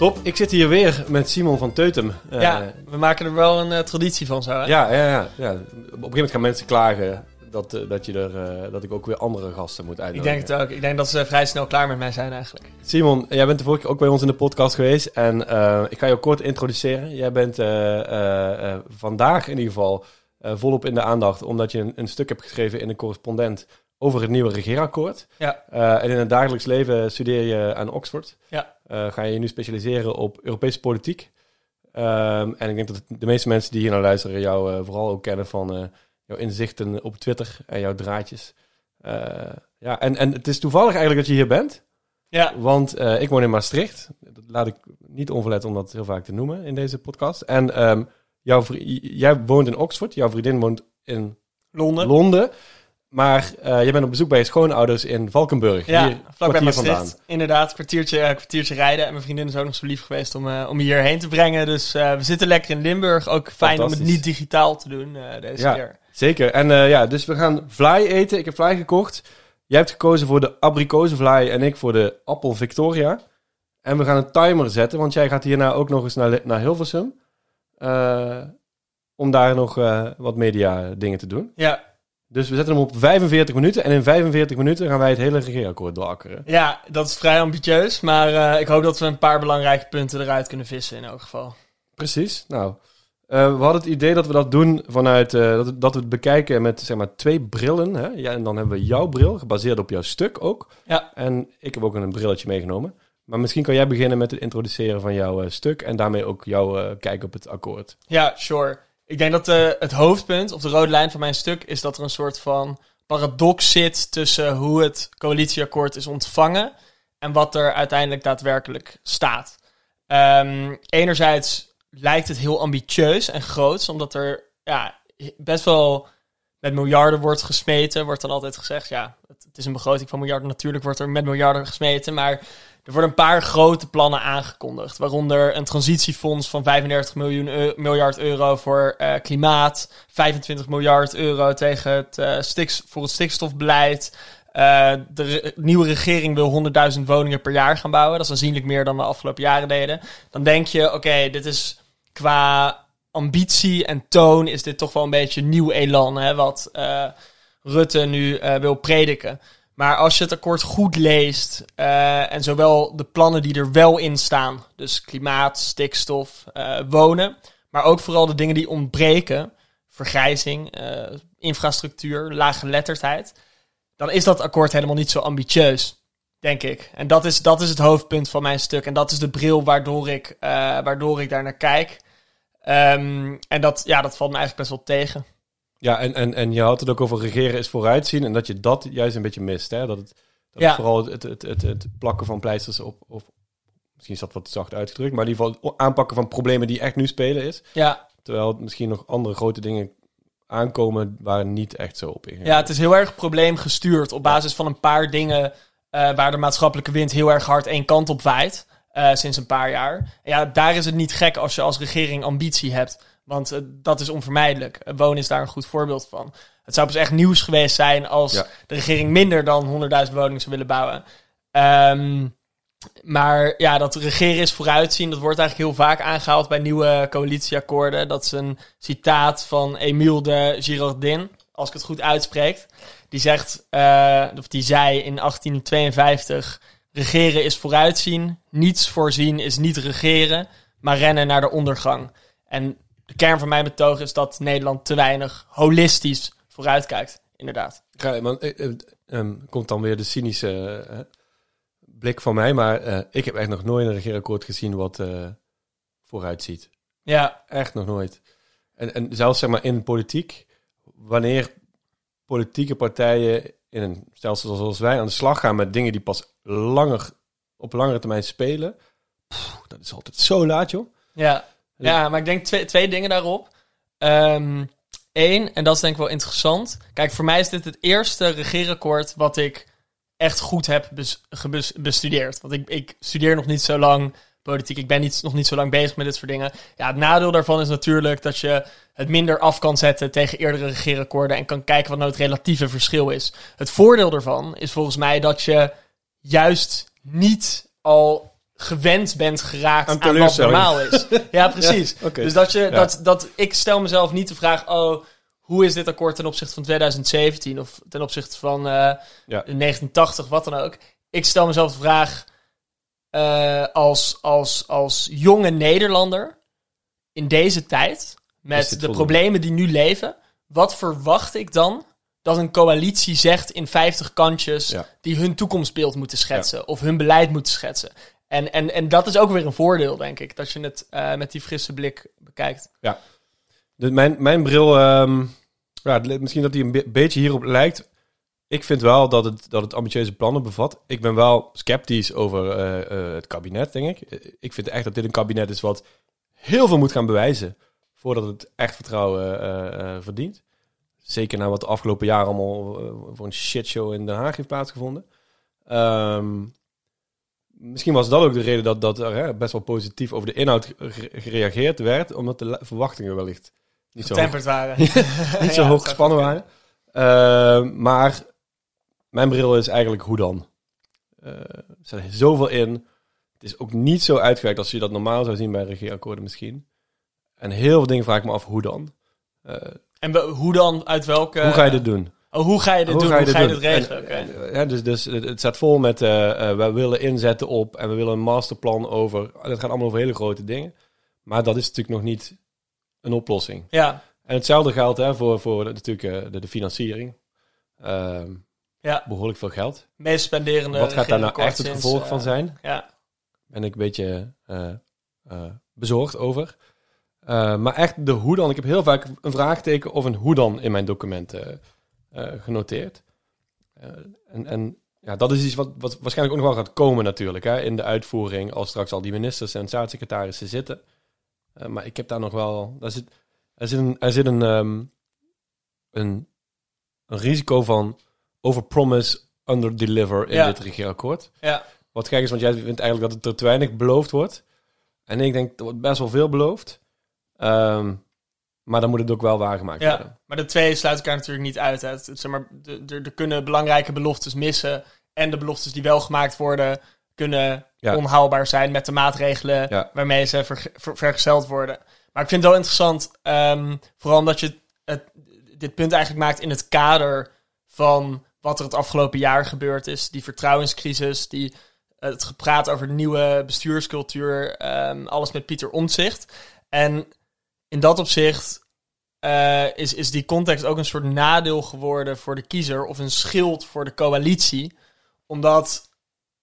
Top, ik zit hier weer met Simon van Teutem. Uh, ja, we maken er wel een uh, traditie van zo. Hè? Ja, ja, ja, ja. Op een gegeven moment gaan mensen klagen dat, uh, dat, je er, dat ik ook weer andere gasten moet uitnodigen. Ik denk het ook. Ik denk dat ze vrij snel klaar met mij zijn eigenlijk. Simon, jij bent de vorige keer ook bij ons in de podcast geweest. En ik ga je kort introduceren. Jij bent vandaag in ieder geval volop in de aandacht. Omdat je een, een, stuk hebt geschreven in de correspondent over het nieuwe regeerakkoord. Ja. en in het dagelijks leven studeer je aan Oxford. Ja. Uh, ga je nu specialiseren op Europese politiek. Um, en ik denk dat de meeste mensen die hier naar luisteren jou uh, vooral ook kennen van jouw inzichten op Twitter en jouw draadjes. ja, en, en het is toevallig eigenlijk dat je hier bent. Ja. Want ik woon in Maastricht. Dat laat ik niet onverlet om dat heel vaak te noemen in deze podcast. En um, jouw jij woont in Oxford, jouw vriendin woont in Londen. Londen. Maar uh, je bent op bezoek bij je schoonouders in Valkenburg. Ja, hier, vlakbij Maastricht. Vandaan. Inderdaad, kwartiertje, kwartiertje rijden. En mijn vriendin is ook nog zo lief geweest om, uh, om me hierheen te brengen. Dus we zitten lekker in Limburg. Ook fijn om het niet digitaal te doen deze ja, keer. Zeker. En ja, dus we gaan vlaai eten. Ik heb vlaai gekocht. Jij hebt gekozen voor de abrikozenvlaai en ik voor de appel Victoria. En we gaan een timer zetten, want jij gaat hierna ook nog eens naar, naar Hilversum. om daar nog wat media dingen te doen. Ja, dus we zetten hem op 45 minuten. En in 45 minuten gaan wij het hele regeerakkoord doorakkeren. Ja, dat is vrij ambitieus. Maar uh, ik hoop dat we een paar belangrijke punten eruit kunnen vissen in elk geval. Precies. Nou, uh, we hadden het idee dat we dat doen vanuit... Uh, dat, dat we het bekijken met zeg maar twee brillen. Hè? Ja, en dan hebben we jouw bril, gebaseerd op jouw stuk ook. Ja. En ik heb ook een brilletje meegenomen. Maar misschien kan jij beginnen met het introduceren van jouw stuk. En daarmee ook jouw kijk op het akkoord. Ja, sure. Ik denk dat uh, het hoofdpunt, of de rode lijn van mijn stuk, is dat er een soort van paradox zit tussen hoe het coalitieakkoord is ontvangen en wat er uiteindelijk daadwerkelijk staat. Um, enerzijds lijkt het heel ambitieus en groots, omdat er ja, best wel met miljarden wordt gesmeten. Wordt dan altijd gezegd, ja, het is een begroting van miljarden. Natuurlijk wordt er met miljarden gesmeten, maar er worden een paar grote plannen aangekondigd, waaronder een transitiefonds van 35 miljoen miljard euro voor uh, klimaat, 25 miljard euro tegen het, uh, voor het stikstofbeleid. Uh, de nieuwe regering wil 100.000 woningen per jaar gaan bouwen. Dat is aanzienlijk meer dan de afgelopen jaren deden. Dan denk je, oké, dit is qua ambitie en toon is dit toch wel een beetje nieuw elan, hè, wat Rutte nu wil prediken. Maar als je het akkoord goed leest uh, en zowel de plannen die er wel in staan, dus klimaat, stikstof, uh, wonen, maar ook vooral de dingen die ontbreken, vergrijzing, uh, infrastructuur, lage letterdheid, dan is dat akkoord helemaal niet zo ambitieus, denk ik. En dat is, dat is het hoofdpunt van mijn stuk en dat is de bril waardoor ik, waardoor ik daar naar kijk. Um, en dat, ja, dat valt me eigenlijk best wel tegen. Ja, en, en, en je had het ook over regeren is vooruitzien. En dat je dat juist een beetje mist. Hè? Dat het, dat ja. vooral het, het, het, het, plakken van pleisters op, op... Misschien is dat wat zacht uitgedrukt. Maar in ieder geval aanpakken van problemen die echt nu spelen is. Ja. Terwijl misschien nog andere grote dingen aankomen waar niet echt zo op in. Ja, het is heel erg probleemgestuurd. Op basis van een paar dingen uh, waar de maatschappelijke wind heel erg hard één kant op waait. Uh, sinds een paar jaar. Ja, daar is het niet gek als je als regering ambitie hebt. Want uh, dat is onvermijdelijk. Uh, wonen is daar een goed voorbeeld van. Het zou pas echt nieuws geweest zijn als ja. de regering minder dan 100.000 woningen zou willen bouwen. Um, maar ja, dat regeren is vooruitzien. Dat wordt eigenlijk heel vaak aangehaald bij nieuwe coalitieakkoorden. Dat is een citaat van Emile de Girardin, als ik het goed uitspreek. Die zegt, uh, of die zei in 1852: Regeren is vooruitzien, niets voorzien is niet regeren, maar rennen naar de ondergang. En de kern van mijn betoog is dat Nederland te weinig holistisch vooruitkijkt. Inderdaad. Ja, man, eh, eh, eh, komt dan weer de cynische uh, blik van mij, maar ik heb echt nog nooit een regeerakkoord gezien wat vooruit ziet. Ja. Echt nog nooit. En, en zelfs zeg maar in politiek, wanneer politieke partijen in een stelsel zoals wij aan de slag gaan met dingen die pas langer, op langere termijn spelen, pff, dat is altijd zo laat, joh. Ja. Ja, maar ik denk twee, twee dingen daarop. Eén, um, en dat is denk ik wel interessant. Kijk, voor mij is dit het eerste regeerakkoord wat ik echt goed heb bestudeerd. Want ik, ik studeer nog niet zo lang politiek. Ik ben nog niet zo lang bezig met dit soort dingen. Ja, het nadeel daarvan is natuurlijk dat je het minder af kan zetten tegen eerdere regeerakkoorden en kan kijken wat nou het relatieve verschil is. Het voordeel daarvan is volgens mij dat je juist niet al gewend bent geraakt Aan aan, wat normaal is. ja, precies. Dus dat je, Ja. dat, dat, ik stel mezelf niet de vraag, oh, hoe is dit akkoord ten opzichte van 2017 of ten opzichte van eh, Ja. 1980, wat dan ook. Ik stel mezelf de vraag, eh, als, als, als jonge Nederlander in deze tijd, met de voldoende? problemen die nu leven, wat verwacht ik dan dat een coalitie zegt in 50 kantjes Ja. die hun toekomstbeeld moeten schetsen of hun beleid moeten schetsen? En, en, en dat is ook weer een voordeel, denk ik, dat je het eh, met die frisse blik bekijkt. De, mijn, mijn bril, ehm, ja, misschien dat die een be- beetje hierop lijkt. Ik vind wel dat het, dat het ambitieuze plannen bevat. Ik ben wel sceptisch over eh, eh, het kabinet, denk ik. Ik vind echt dat dit een kabinet is wat heel veel moet gaan bewijzen voordat het echt vertrouwen verdient. Zeker na wat de afgelopen jaren allemaal voor een shitshow in Den Haag heeft plaatsgevonden. Ehm, misschien was dat ook de reden dat, dat er hè, best wel positief over de inhoud gere- gereageerd werd, omdat de verwachtingen wellicht niet zo hoog waren. niet zo Ja, hoog gespannen waren. Eh, maar mijn bril is eigenlijk hoe dan? Eh, er zit zoveel in. Het is ook niet zo uitgewerkt als je dat normaal zou zien bij regeerakkoorden misschien. En heel veel dingen vraag ik me af, hoe dan? Eh, En hoe dan? Uit welke... hoe ga je dit doen? Oh, hoe ga je dit doen? Hoe ga je dit regelen? En, eh, ja, dus, dus het het staat vol met, eh eh, wij willen inzetten op en we willen een masterplan over. Dat gaat allemaal over hele grote dingen. Maar dat is natuurlijk nog niet een oplossing. Ja, En hetzelfde geldt hè, voor, voor de- natuurlijk de, de financiering. Ehm, ja. behoorlijk veel geld. meest spenderende Wat gaat daar nou echt het gevolg van zijn? Ja, Ben ik een beetje bezorgd over. Maar echt de hoe dan. Ik heb heel vaak een vraagteken of een hoe dan in mijn documenten genoteerd. Eh, en en ja, dat is iets wat, wat waarschijnlijk ook nog wel gaat komen natuurlijk. Hè, in de uitvoering als straks al die ministers en staatssecretarissen zitten. Eh, maar ik heb daar nog wel... Daar zit, er zit een, er zit een, ehm, een, een risico van overpromise, underdeliver in Ja. dit regeerakkoord. ja. Wat gek is, want jij vindt eigenlijk dat het er te weinig beloofd wordt. En ik denk, er wordt best wel veel beloofd. Ehm, maar dan moet het ook wel waargemaakt Ja, worden. maar de twee sluiten elkaar natuurlijk niet uit. Hè. Zeg maar, er kunnen belangrijke beloftes missen. En de beloftes die wel gemaakt worden, kunnen Ja. onhaalbaar zijn met de maatregelen Ja. waarmee ze ver- ver- vergezeld worden. Maar ik vind het wel interessant, ehm, vooral omdat je het, dit punt eigenlijk maakt in het kader van wat er het afgelopen jaar gebeurd is. Die vertrouwenscrisis, die, het gepraat over de nieuwe bestuurscultuur, ehm, alles met Pieter Omtzigt. En in dat opzicht eh, is, is die context ook een soort nadeel geworden voor de kiezer of een schild voor de coalitie. Omdat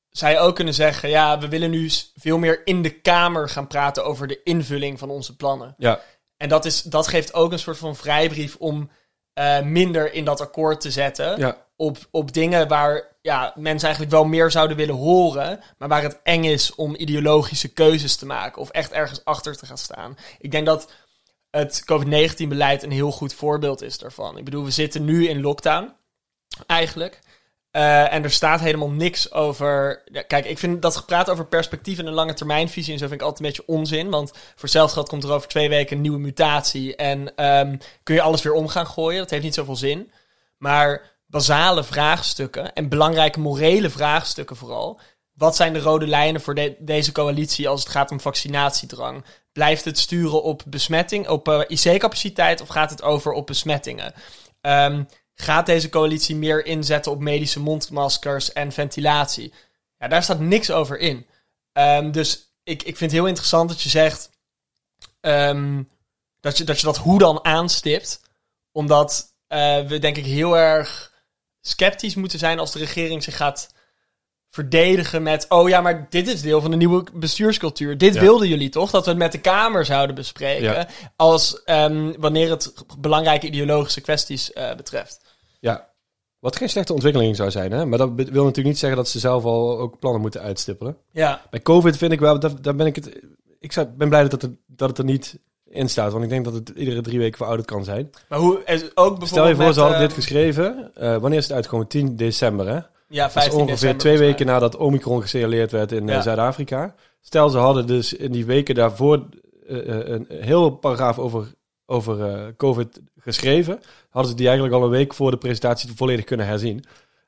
zij ook kunnen zeggen, ja, we willen nu veel meer in de Kamer gaan praten over de invulling van onze plannen. Ja, En dat, is, dat geeft ook een soort van vrijbrief om eh, minder in dat akkoord te zetten. ja, Op, op dingen waar ja, mensen eigenlijk wel meer zouden willen horen. Maar waar het eng is om ideologische keuzes te maken. Of echt ergens achter te gaan staan. Ik denk dat het COVID-19-beleid een heel goed voorbeeld is daarvan. Ik bedoel, we zitten nu in lockdown. Eigenlijk. Eh, en er staat helemaal niks over. Kijk, ik vind dat gepraat over perspectief en een lange termijnvisie en zo vind ik altijd een beetje onzin. Want voor hetzelfde geld komt er over twee weken een nieuwe mutatie. En ehm, kun je alles weer om gaan gooien. Dat heeft niet zoveel zin. Maar basale vraagstukken en belangrijke morele vraagstukken vooral. Wat zijn de rode lijnen voor de- deze coalitie als het gaat om vaccinatiedrang? Blijft het sturen op besmetting, op eh, IC-capaciteit of gaat het over op besmettingen? Ehm, gaat deze coalitie meer inzetten op medische mondmaskers en ventilatie? Ja, daar staat niks over in. Ehm, dus ik, ik vind het heel interessant dat je zegt ehm, dat, je, dat hoe dan aanstipt. Omdat eh, we denk ik heel erg sceptisch moeten zijn als de regering zich gaat verdedigen met... oh ja, maar dit is deel van de nieuwe bestuurscultuur. Dit Ja. wilden jullie toch? Dat we het met de Kamer zouden bespreken. Ja. Als ehm, wanneer het belangrijke ideologische kwesties eh, betreft. ja. Wat geen slechte ontwikkeling zou zijn, hè? Maar dat wil natuurlijk niet zeggen dat ze zelf al ook plannen moeten uitstippelen. Ja, Bij COVID vind ik wel, daar, daar ben ik het... Ik zou, ben blij dat het, er, dat het er niet in staat, want ik denk dat het iedere drie weken verouderd kan zijn. maar hoe... eh, Ook bijvoorbeeld Stel je voor, met, ze hadden ehm, dit geschreven. eh, wanneer is het uitgekomen? 10 december, hè? Ja, Dat is 15 ongeveer twee weken nadat Omicron gesignaleerd werd in eh, Ja. Zuid-Afrika. Stel, ze hadden dus in die weken daarvoor eh, eh, een heel paragraaf over, over COVID geschreven. Hadden ze die eigenlijk al een week voor de presentatie volledig kunnen herzien.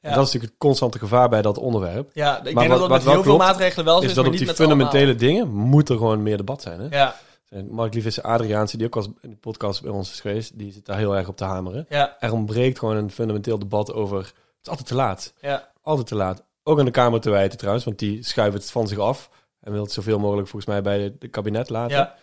En dat is natuurlijk het constante gevaar bij dat onderwerp. Ja, ik Maar denk wat- dat dat met heel veel maatregelen wel is is, dat maar op die fundamentele allemaal. dingen moet er gewoon meer debat zijn. Hè? Ja, En Mark Liefis Adriaanse, die ook al eens in de podcast bij ons is geweest, die zit daar heel erg op te hameren. ja, Er ontbreekt gewoon een fundamenteel debat over... Het is altijd te laat. ja. Altijd te laat. Ook aan de Kamer te wijten trouwens, want die schuiven het van zich af. En wil het zoveel mogelijk volgens mij bij het kabinet laten. Ja.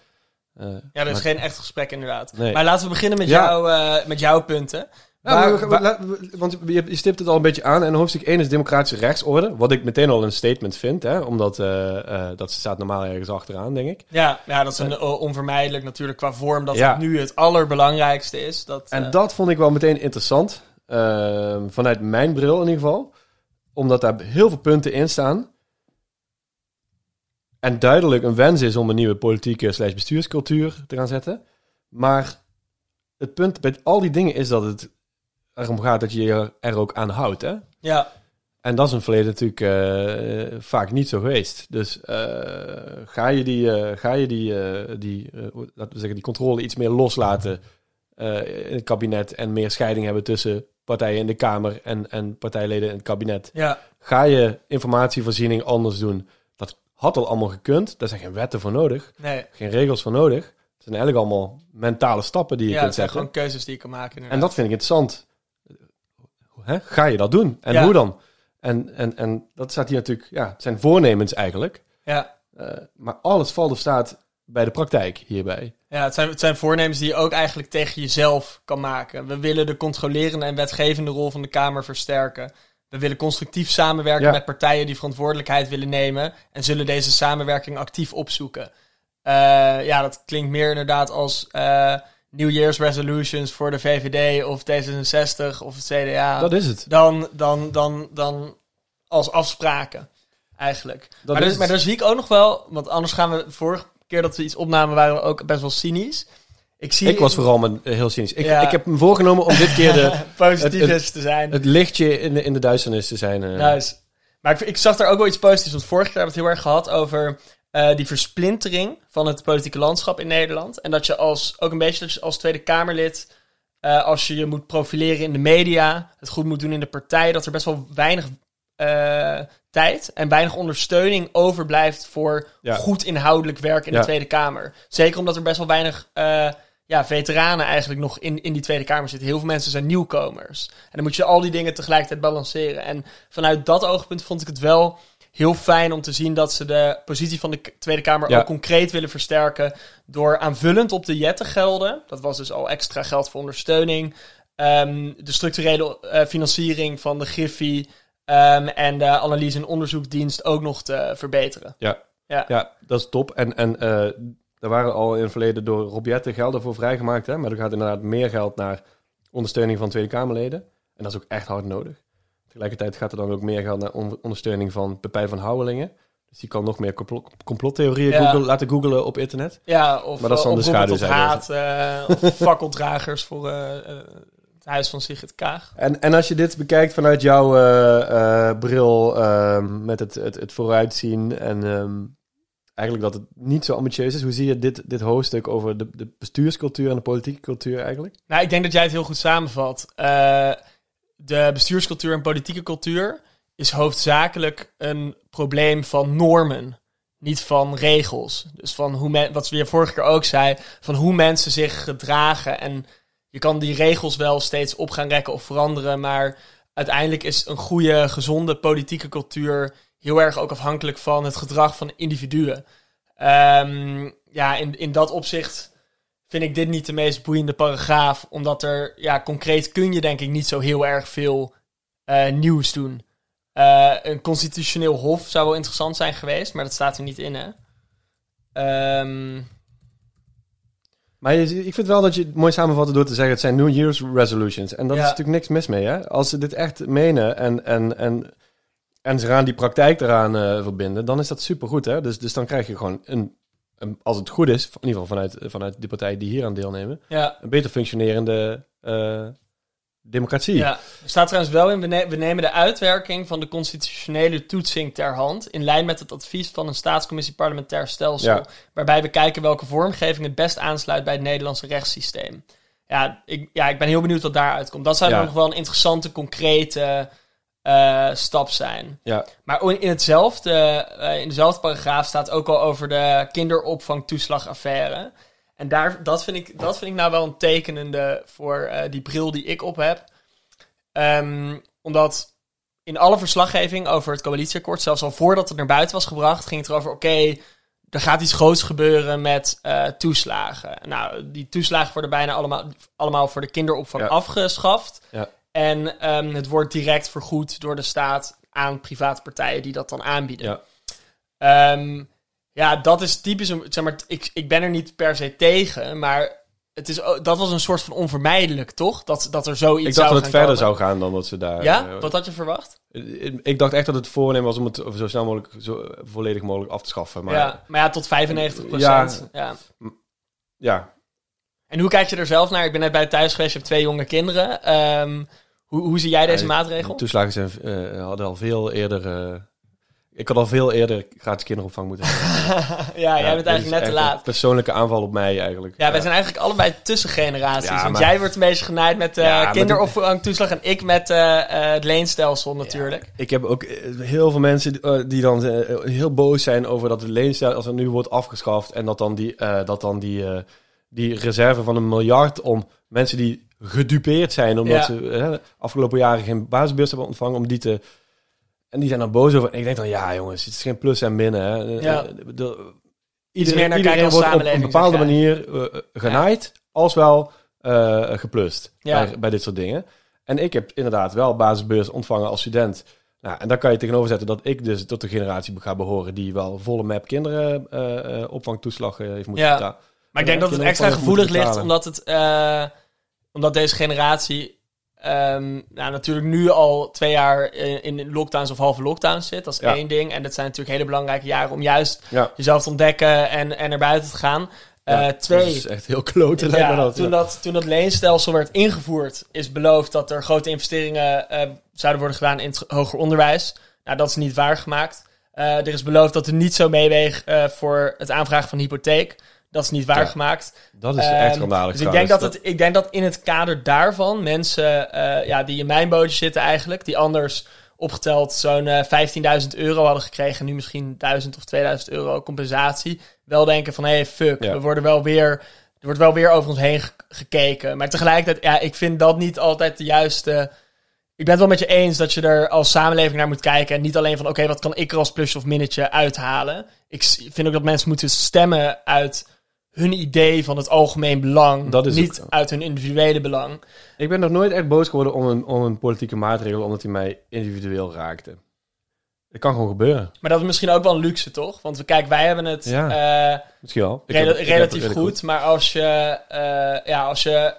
Eh, ja, er is maar- geen echt gesprek inderdaad. Nee. Maar laten we beginnen met, Ja. jou, eh, met jouw punten. Nou, Waar- we- we- waar- laat- we- want je, je stipt het al een beetje aan. En hoofdstuk 1 is democratische rechtsorde. Wat ik meteen al een statement vind. Hè, omdat eh, dat staat normaal ergens achteraan, denk ik. ja, ja, dat is een, onvermijdelijk natuurlijk qua vorm dat Ja. het nu het allerbelangrijkste is. Dat, En dat vond ik wel meteen interessant. Eh, vanuit mijn bril in ieder geval. Omdat daar heel veel punten in staan. En duidelijk een wens is om een nieuwe politieke slash bestuurscultuur te gaan zetten. Maar het punt bij al die dingen is dat het erom gaat dat je je er ook aan houdt. Hè? ja, En dat is in het verleden natuurlijk eh, vaak niet zo geweest. Dus eh, ga je die, eh, ga je die, die laten we zeggen, die controle iets meer loslaten in het kabinet en meer scheiding hebben tussen partijen in de Kamer en, en partijleden in het kabinet. ja, Ga je informatievoorziening anders doen? Dat had al allemaal gekund. Daar zijn geen wetten voor nodig, nee. geen regels voor nodig. Het zijn eigenlijk allemaal mentale stappen die je Ja, kunt zijn zetten. gewoon keuzes die je kan maken. En inderdaad. dat vind ik interessant. Hè? Ga je dat doen? En Ja. hoe dan? En, en, en dat staat hier natuurlijk, ja, het zijn voornemens eigenlijk. Ja. Eh, maar alles valt of staat bij de praktijk hierbij. Ja, het zijn, het zijn voornemens die je ook eigenlijk tegen jezelf kan maken. We willen de controlerende en wetgevende rol van de Kamer versterken. We willen constructief samenwerken Ja. met partijen die verantwoordelijkheid willen nemen en zullen deze samenwerking actief opzoeken. Eh, ja, dat klinkt meer inderdaad als eh New Year's resolutions voor de VVD of D66 of het CDA. Dat is het. dan, dan, dan, dan als afspraken, eigenlijk. Dat maar, dus, maar daar zie ik ook nog wel, want anders gaan we, vorige keer dat we iets opnamen, waren we ook best wel cynisch. Ik, zie, Ik was vooral met, eh, heel cynisch. Ik, Ja. ik heb me voorgenomen om dit keer de, positief het- het- is te zijn. het lichtje in de, in de duisternis te zijn. Nice. Maar ik, ik zag daar ook wel iets positiefs. Want vorige keer hebben we het heel erg gehad over eh, die versplintering van het politieke landschap in Nederland. En dat je als, ook een beetje dat je als Tweede Kamerlid, als je je moet profileren in de media, het goed moet doen in de partij, dat er best wel weinig tijd en weinig ondersteuning overblijft voor Ja. goed inhoudelijk werk in Ja. de Tweede Kamer. Zeker omdat er best wel weinig eh, ja, veteranen eigenlijk nog in, in die Tweede Kamer zitten. Heel veel mensen zijn nieuwkomers. En dan moet je al die dingen tegelijkertijd balanceren. En vanuit dat oogpunt vond ik het wel heel fijn om te zien dat ze de positie van de Tweede Kamer Ja. ook concreet willen versterken door aanvullend op de jettengelden, dat was dus al extra geld voor ondersteuning, ehm, de structurele eh, financiering van de Griffie ehm, en de analyse- en onderzoekdienst ook nog te verbeteren. Ja. Ja. ja, dat is top. En, en eh, er waren al in het verleden door Rob Jetten gelden voor vrijgemaakt. Hè? Maar er gaat inderdaad meer geld naar ondersteuning van Tweede Kamerleden. En dat is ook echt hard nodig. Tegelijkertijd gaat er dan ook meer geld naar on- ondersteuning van Pepijn van Houwelingen. Dus die kan nog meer complo- complottheorieën Ja. googlen- laten googlen op internet. Ja, of, Maar dat is eh, dan de schaduwzijde. haat, eh, of fakkeldragers voor het huis van Sigrid Kaag. En, en als je dit bekijkt vanuit jouw eh, eh, bril ehm, met het, het, het vooruitzien en ehm, eigenlijk dat het niet zo ambitieus is, hoe zie je dit, dit hoofdstuk over de, de bestuurscultuur en de politieke cultuur eigenlijk? Nou, ik denk dat jij het heel goed samenvat. Eh, de bestuurscultuur en politieke cultuur is hoofdzakelijk een probleem van normen, niet van regels. Dus van hoe men, wat we vorige keer ook zei, van hoe mensen zich gedragen. En je kan die regels wel steeds op gaan rekken of veranderen, maar uiteindelijk is een goede, gezonde politieke cultuur heel erg ook afhankelijk van het gedrag van individuen. Ehm, ja, in, in dat opzicht vind ik dit niet de meest boeiende paragraaf. Omdat er, ja, concreet kun je denk ik niet zo heel erg veel eh, nieuws doen. Eh, een constitutioneel hof zou wel interessant zijn geweest, maar dat staat er niet in, hè. Ehm, Maar je, ik vind wel dat je het mooi samenvatte door te zeggen, het zijn New Year's resolutions. En daar Ja. is natuurlijk niks mis mee, hè? Als ze dit echt menen en, en, en, en ze gaan die praktijk eraan eh, verbinden, dan is dat supergoed, hè? Dus, dus dan krijg je gewoon, een, een, als het goed is, in ieder geval vanuit, vanuit de partijen die hier aan deelnemen, ja, een beter functionerende eh, democratie. ja. Er staat trouwens wel in, we, ne- we nemen de uitwerking van de constitutionele toetsing ter hand. In lijn met het advies van een staatscommissie parlementair stelsel. Ja. Waarbij we kijken welke vormgeving het best aansluit bij het Nederlandse rechtssysteem. Ja, ik, ja, ik ben heel benieuwd wat daaruit komt. Dat zou Ja. nog wel een interessante, concrete eh, stap zijn. Ja, Maar in hetzelfde, eh, in dezelfde paragraaf staat ook al over de kinderopvangtoeslagaffaire. En daar, dat, vind ik, dat vind ik nou wel een tekenende voor eh, die bril die ik op heb. Ehm, omdat in alle verslaggeving over het coalitieakkoord, zelfs al voordat het naar buiten was gebracht, ging het erover: oké, er gaat iets groots gebeuren met eh, toeslagen. Nou, die toeslagen worden bijna allemaal, allemaal voor de kinderopvang Ja. afgeschaft. Ja. En ehm, het wordt direct vergoed door de staat aan private partijen die dat dan aanbieden. ja. Ehm, ja, dat is typisch. Zeg maar, ik, ik ben er niet per se tegen, maar het is, dat was een soort van onvermijdelijk, toch? Dat, dat er zoiets Ik zou dacht dat het verder komen. zou gaan dan dat ze daar... Ja? eh, Wat had je verwacht? ik dacht echt dat het voornemen was om het zo snel mogelijk, zo volledig mogelijk af te schaffen. Maar ja, maar ja, tot 95 procent. Ja. Ja. ja, En hoe kijk je er zelf naar? Ik ben net bij thuis geweest, je hebt twee jonge kinderen. Ehm, hoe, hoe zie jij deze Ja, maatregel? De toeslagen zijn, eh, hadden al veel eerder... eh, ik had al veel eerder gratis kinderopvang moeten hebben. ja, jij bent eigenlijk net te laat. Persoonlijke aanval op mij eigenlijk. Ja, wij zijn eigenlijk allebei tussengeneraties. Want maar- jij wordt een beetje genaaid met maar kinderopvangtoeslag en ik met eh, eh, het leenstelsel natuurlijk. Ik heb ook heel veel mensen die, dan heel boos zijn over dat het leenstelsel als het nu wordt afgeschaft en dat dan die, dat dan die, die reserve van een miljard om mensen die gedupeerd zijn omdat Ja. ze afgelopen jaren geen basisbeurs hebben ontvangen om die te en die zijn dan boos over. En ik denk dan ja jongens, het is geen plus en minnen. Hè. Eh, Ja. eh, de- Iets iedereen meer naar kijken wordt op een bepaalde zeg manier eh, genaaid als wel geplust Ja. bij, bij dit soort dingen. En ik heb inderdaad wel basisbeurs ontvangen als student. Nou, en daar kan je tegenover zetten dat ik dus tot de generatie ga behoren die wel volle map kinderen opvangtoeslag heeft moeten Ja. betalen. Maar ik denk dat het extra gevoelig ligt omdat, het, omdat deze generatie ehm, nou, natuurlijk nu al twee jaar in, in lockdowns of halve lockdowns zit. Dat is Ja. één ding. En dat zijn natuurlijk hele belangrijke jaren om juist Ja, jezelf te ontdekken en, en naar buiten te gaan. Eh, ja, twee, Dat is echt heel klote. ja, dat. toen, ja. dat, toen dat leenstelsel werd ingevoerd, is beloofd dat er grote investeringen eh, zouden worden gedaan in het hoger onderwijs. Nou, dat is niet waargemaakt. Eh er is beloofd dat er niet zo meeweegt eh, voor het aanvragen van hypotheek. Dat is niet waargemaakt. Dat is Ehm, echt schandalig. Dus ik denk dat, het, ik denk dat in het kader daarvan mensen eh, ja, die in mijn bootje zitten eigenlijk, die anders opgeteld zo'n eh 15.000 euro hadden gekregen, nu misschien 1000 of 2000 euro compensatie, wel denken van hé, hey, fuck, Ja. we worden wel weer, er wordt wel weer over ons heen ge- gekeken. Maar tegelijkertijd, ja, ik vind dat niet altijd de juiste... Ik ben het wel met je eens dat je er als samenleving naar moet kijken. En niet alleen van, oké, wat kan ik er als plusje of minnetje uithalen? Ik vind ook dat mensen moeten stemmen uit hun idee van het algemeen belang. Dat is niet ook- uit hun individuele belang. Ik ben nog nooit echt boos geworden om een, om een politieke maatregel omdat hij mij individueel raakte. Het kan gewoon gebeuren. Maar dat is misschien ook wel een luxe, toch? Want kijk, wij hebben het Ja. eh, Misschien wel. Rela- heb- relatief goed, Maar als je, eh, ja, als je...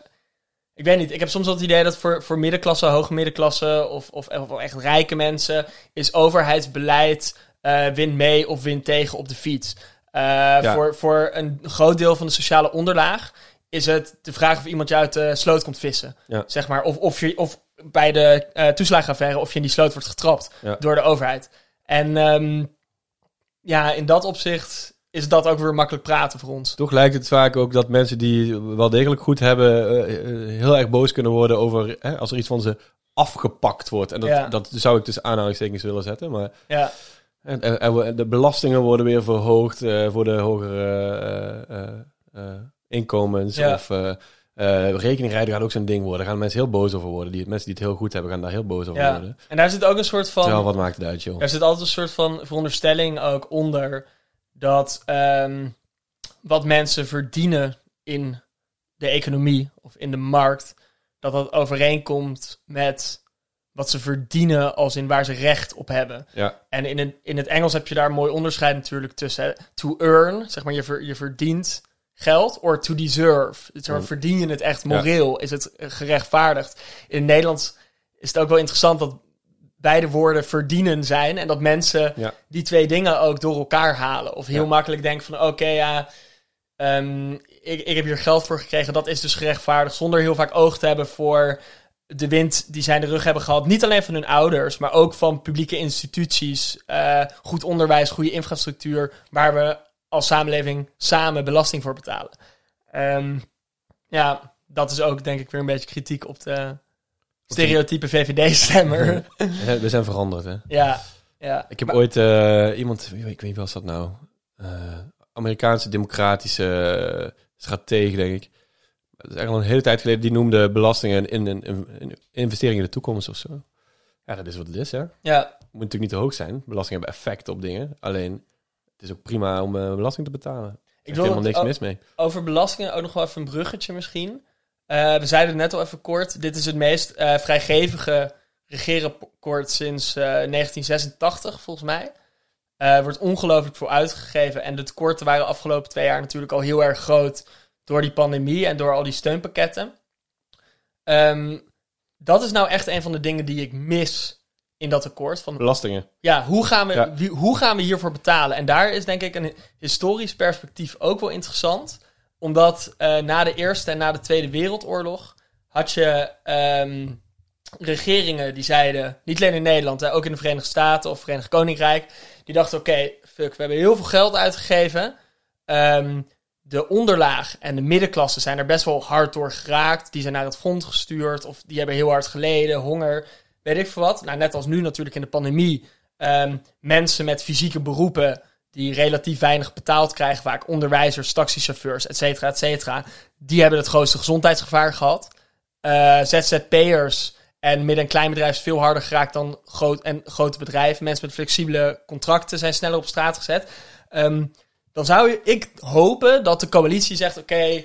Ik weet niet, ik heb soms wel het idee dat voor, voor middenklasse, hoge middenklasse of, of, of echt rijke mensen is overheidsbeleid eh win mee of win tegen op de fiets. Eh, voor, voor een groot deel van de sociale onderlaag is het de vraag of iemand je uit de sloot komt vissen. Ja. Zeg maar, of, of, je, of bij de eh toeslagenaffaire of je in die sloot wordt getrapt Ja. door de overheid. En ehm, ja, in dat opzicht is dat ook weer makkelijk praten voor ons. Toch lijkt het vaak ook dat mensen die wel degelijk goed hebben, eh, heel erg boos kunnen worden over hè, als er iets van ze afgepakt wordt. En dat, Ja. dat zou ik tussen aanhalingstekens willen zetten. Maar Ja, en, en- en de belastingen worden weer verhoogd eh, voor de hogere eh, eh, inkomens. Ja. Of rekeningrijden gaat ook zo'n ding worden. Daar gaan mensen heel boos over worden. Die, mensen die het heel goed hebben, gaan daar heel boos over ja. worden. En daar zit ook een soort van... Terwijl, wat maakt het uit, joh? Er zit altijd een soort van veronderstelling ook onder dat ehm, wat mensen verdienen in de economie of in de markt, dat dat overeenkomt met wat ze verdienen als in waar ze recht op hebben. Ja, En in het, in het Engels heb je daar een mooi onderscheid natuurlijk tussen. hè. To earn, zeg maar, je, ver- je verdient geld, or to deserve. Dus Ja. verdien je het echt moreel, is het gerechtvaardigd. In het Nederlands is het ook wel interessant dat beide woorden verdienen zijn en dat mensen ja. die twee dingen ook door elkaar halen. Of heel Ja. makkelijk denken van oké, ja, ehm, ik, ik heb hier geld voor gekregen, dat is dus gerechtvaardigd, zonder heel vaak oog te hebben voor de wind die zij in de rug hebben gehad. Niet alleen van hun ouders, maar ook van publieke instituties, eh, goed onderwijs, goede infrastructuur, waar we als samenleving samen belasting voor betalen. Ehm, ja, dat is ook denk ik weer een beetje kritiek op de stereotype VVD-stemmer. We zijn veranderd, hè. ja, ja. Ik heb Maar- ooit eh, iemand, ik weet niet was dat nou, Eh, Amerikaanse democratische stratege, denk ik. Dat is eigenlijk al een hele tijd geleden. Die noemde belastingen in in, in investering in de toekomst of zo. Ja, dat is wat het is, hè. ja, Moet natuurlijk niet te hoog zijn. Belastingen hebben effect op dingen. Alleen, het is ook prima om eh, belasting te betalen. Er ik is wil helemaal niks mis mee. over belastingen ook nog wel even een bruggetje misschien. Eh, we zeiden het net al even kort. Dit is het meest eh, vrijgevige regeerakkoord sinds eh, 1986, volgens mij. Er wordt ongelooflijk veel uitgegeven. En de tekorten waren de afgelopen twee jaar natuurlijk al heel erg groot door die pandemie en door al die steunpakketten. Ehm, dat is nou echt een van de dingen die ik mis in dat akkoord. Van, Belastingen. ja, hoe gaan, we, Ja. wie- hoe gaan we hiervoor betalen? En daar is denk ik een historisch perspectief ook wel interessant. Omdat eh, na de Eerste en na de Tweede Wereldoorlog had je ehm, regeringen die zeiden, niet alleen in Nederland, hè, ook in de Verenigde Staten of Verenigd Koninkrijk, die dachten: oké, fuck, we hebben heel veel geld uitgegeven. Ehm, de onderlaag en de middenklasse zijn er best wel hard door geraakt. Die zijn naar het front gestuurd of die hebben heel hard geleden, honger, weet ik veel wat. Nou, net als nu natuurlijk in de pandemie. ehm, mensen met fysieke beroepen die relatief weinig betaald krijgen, vaak onderwijzers, taxichauffeurs, et cetera, et cetera. Die hebben het grootste gezondheidsgevaar gehad. Eh, ZZP'ers en midden- en kleinbedrijf is veel harder geraakt dan groot en grote bedrijven. Mensen met flexibele contracten zijn sneller op straat gezet. Ehm, dan zou je, ik hopen dat de coalitie zegt: oké,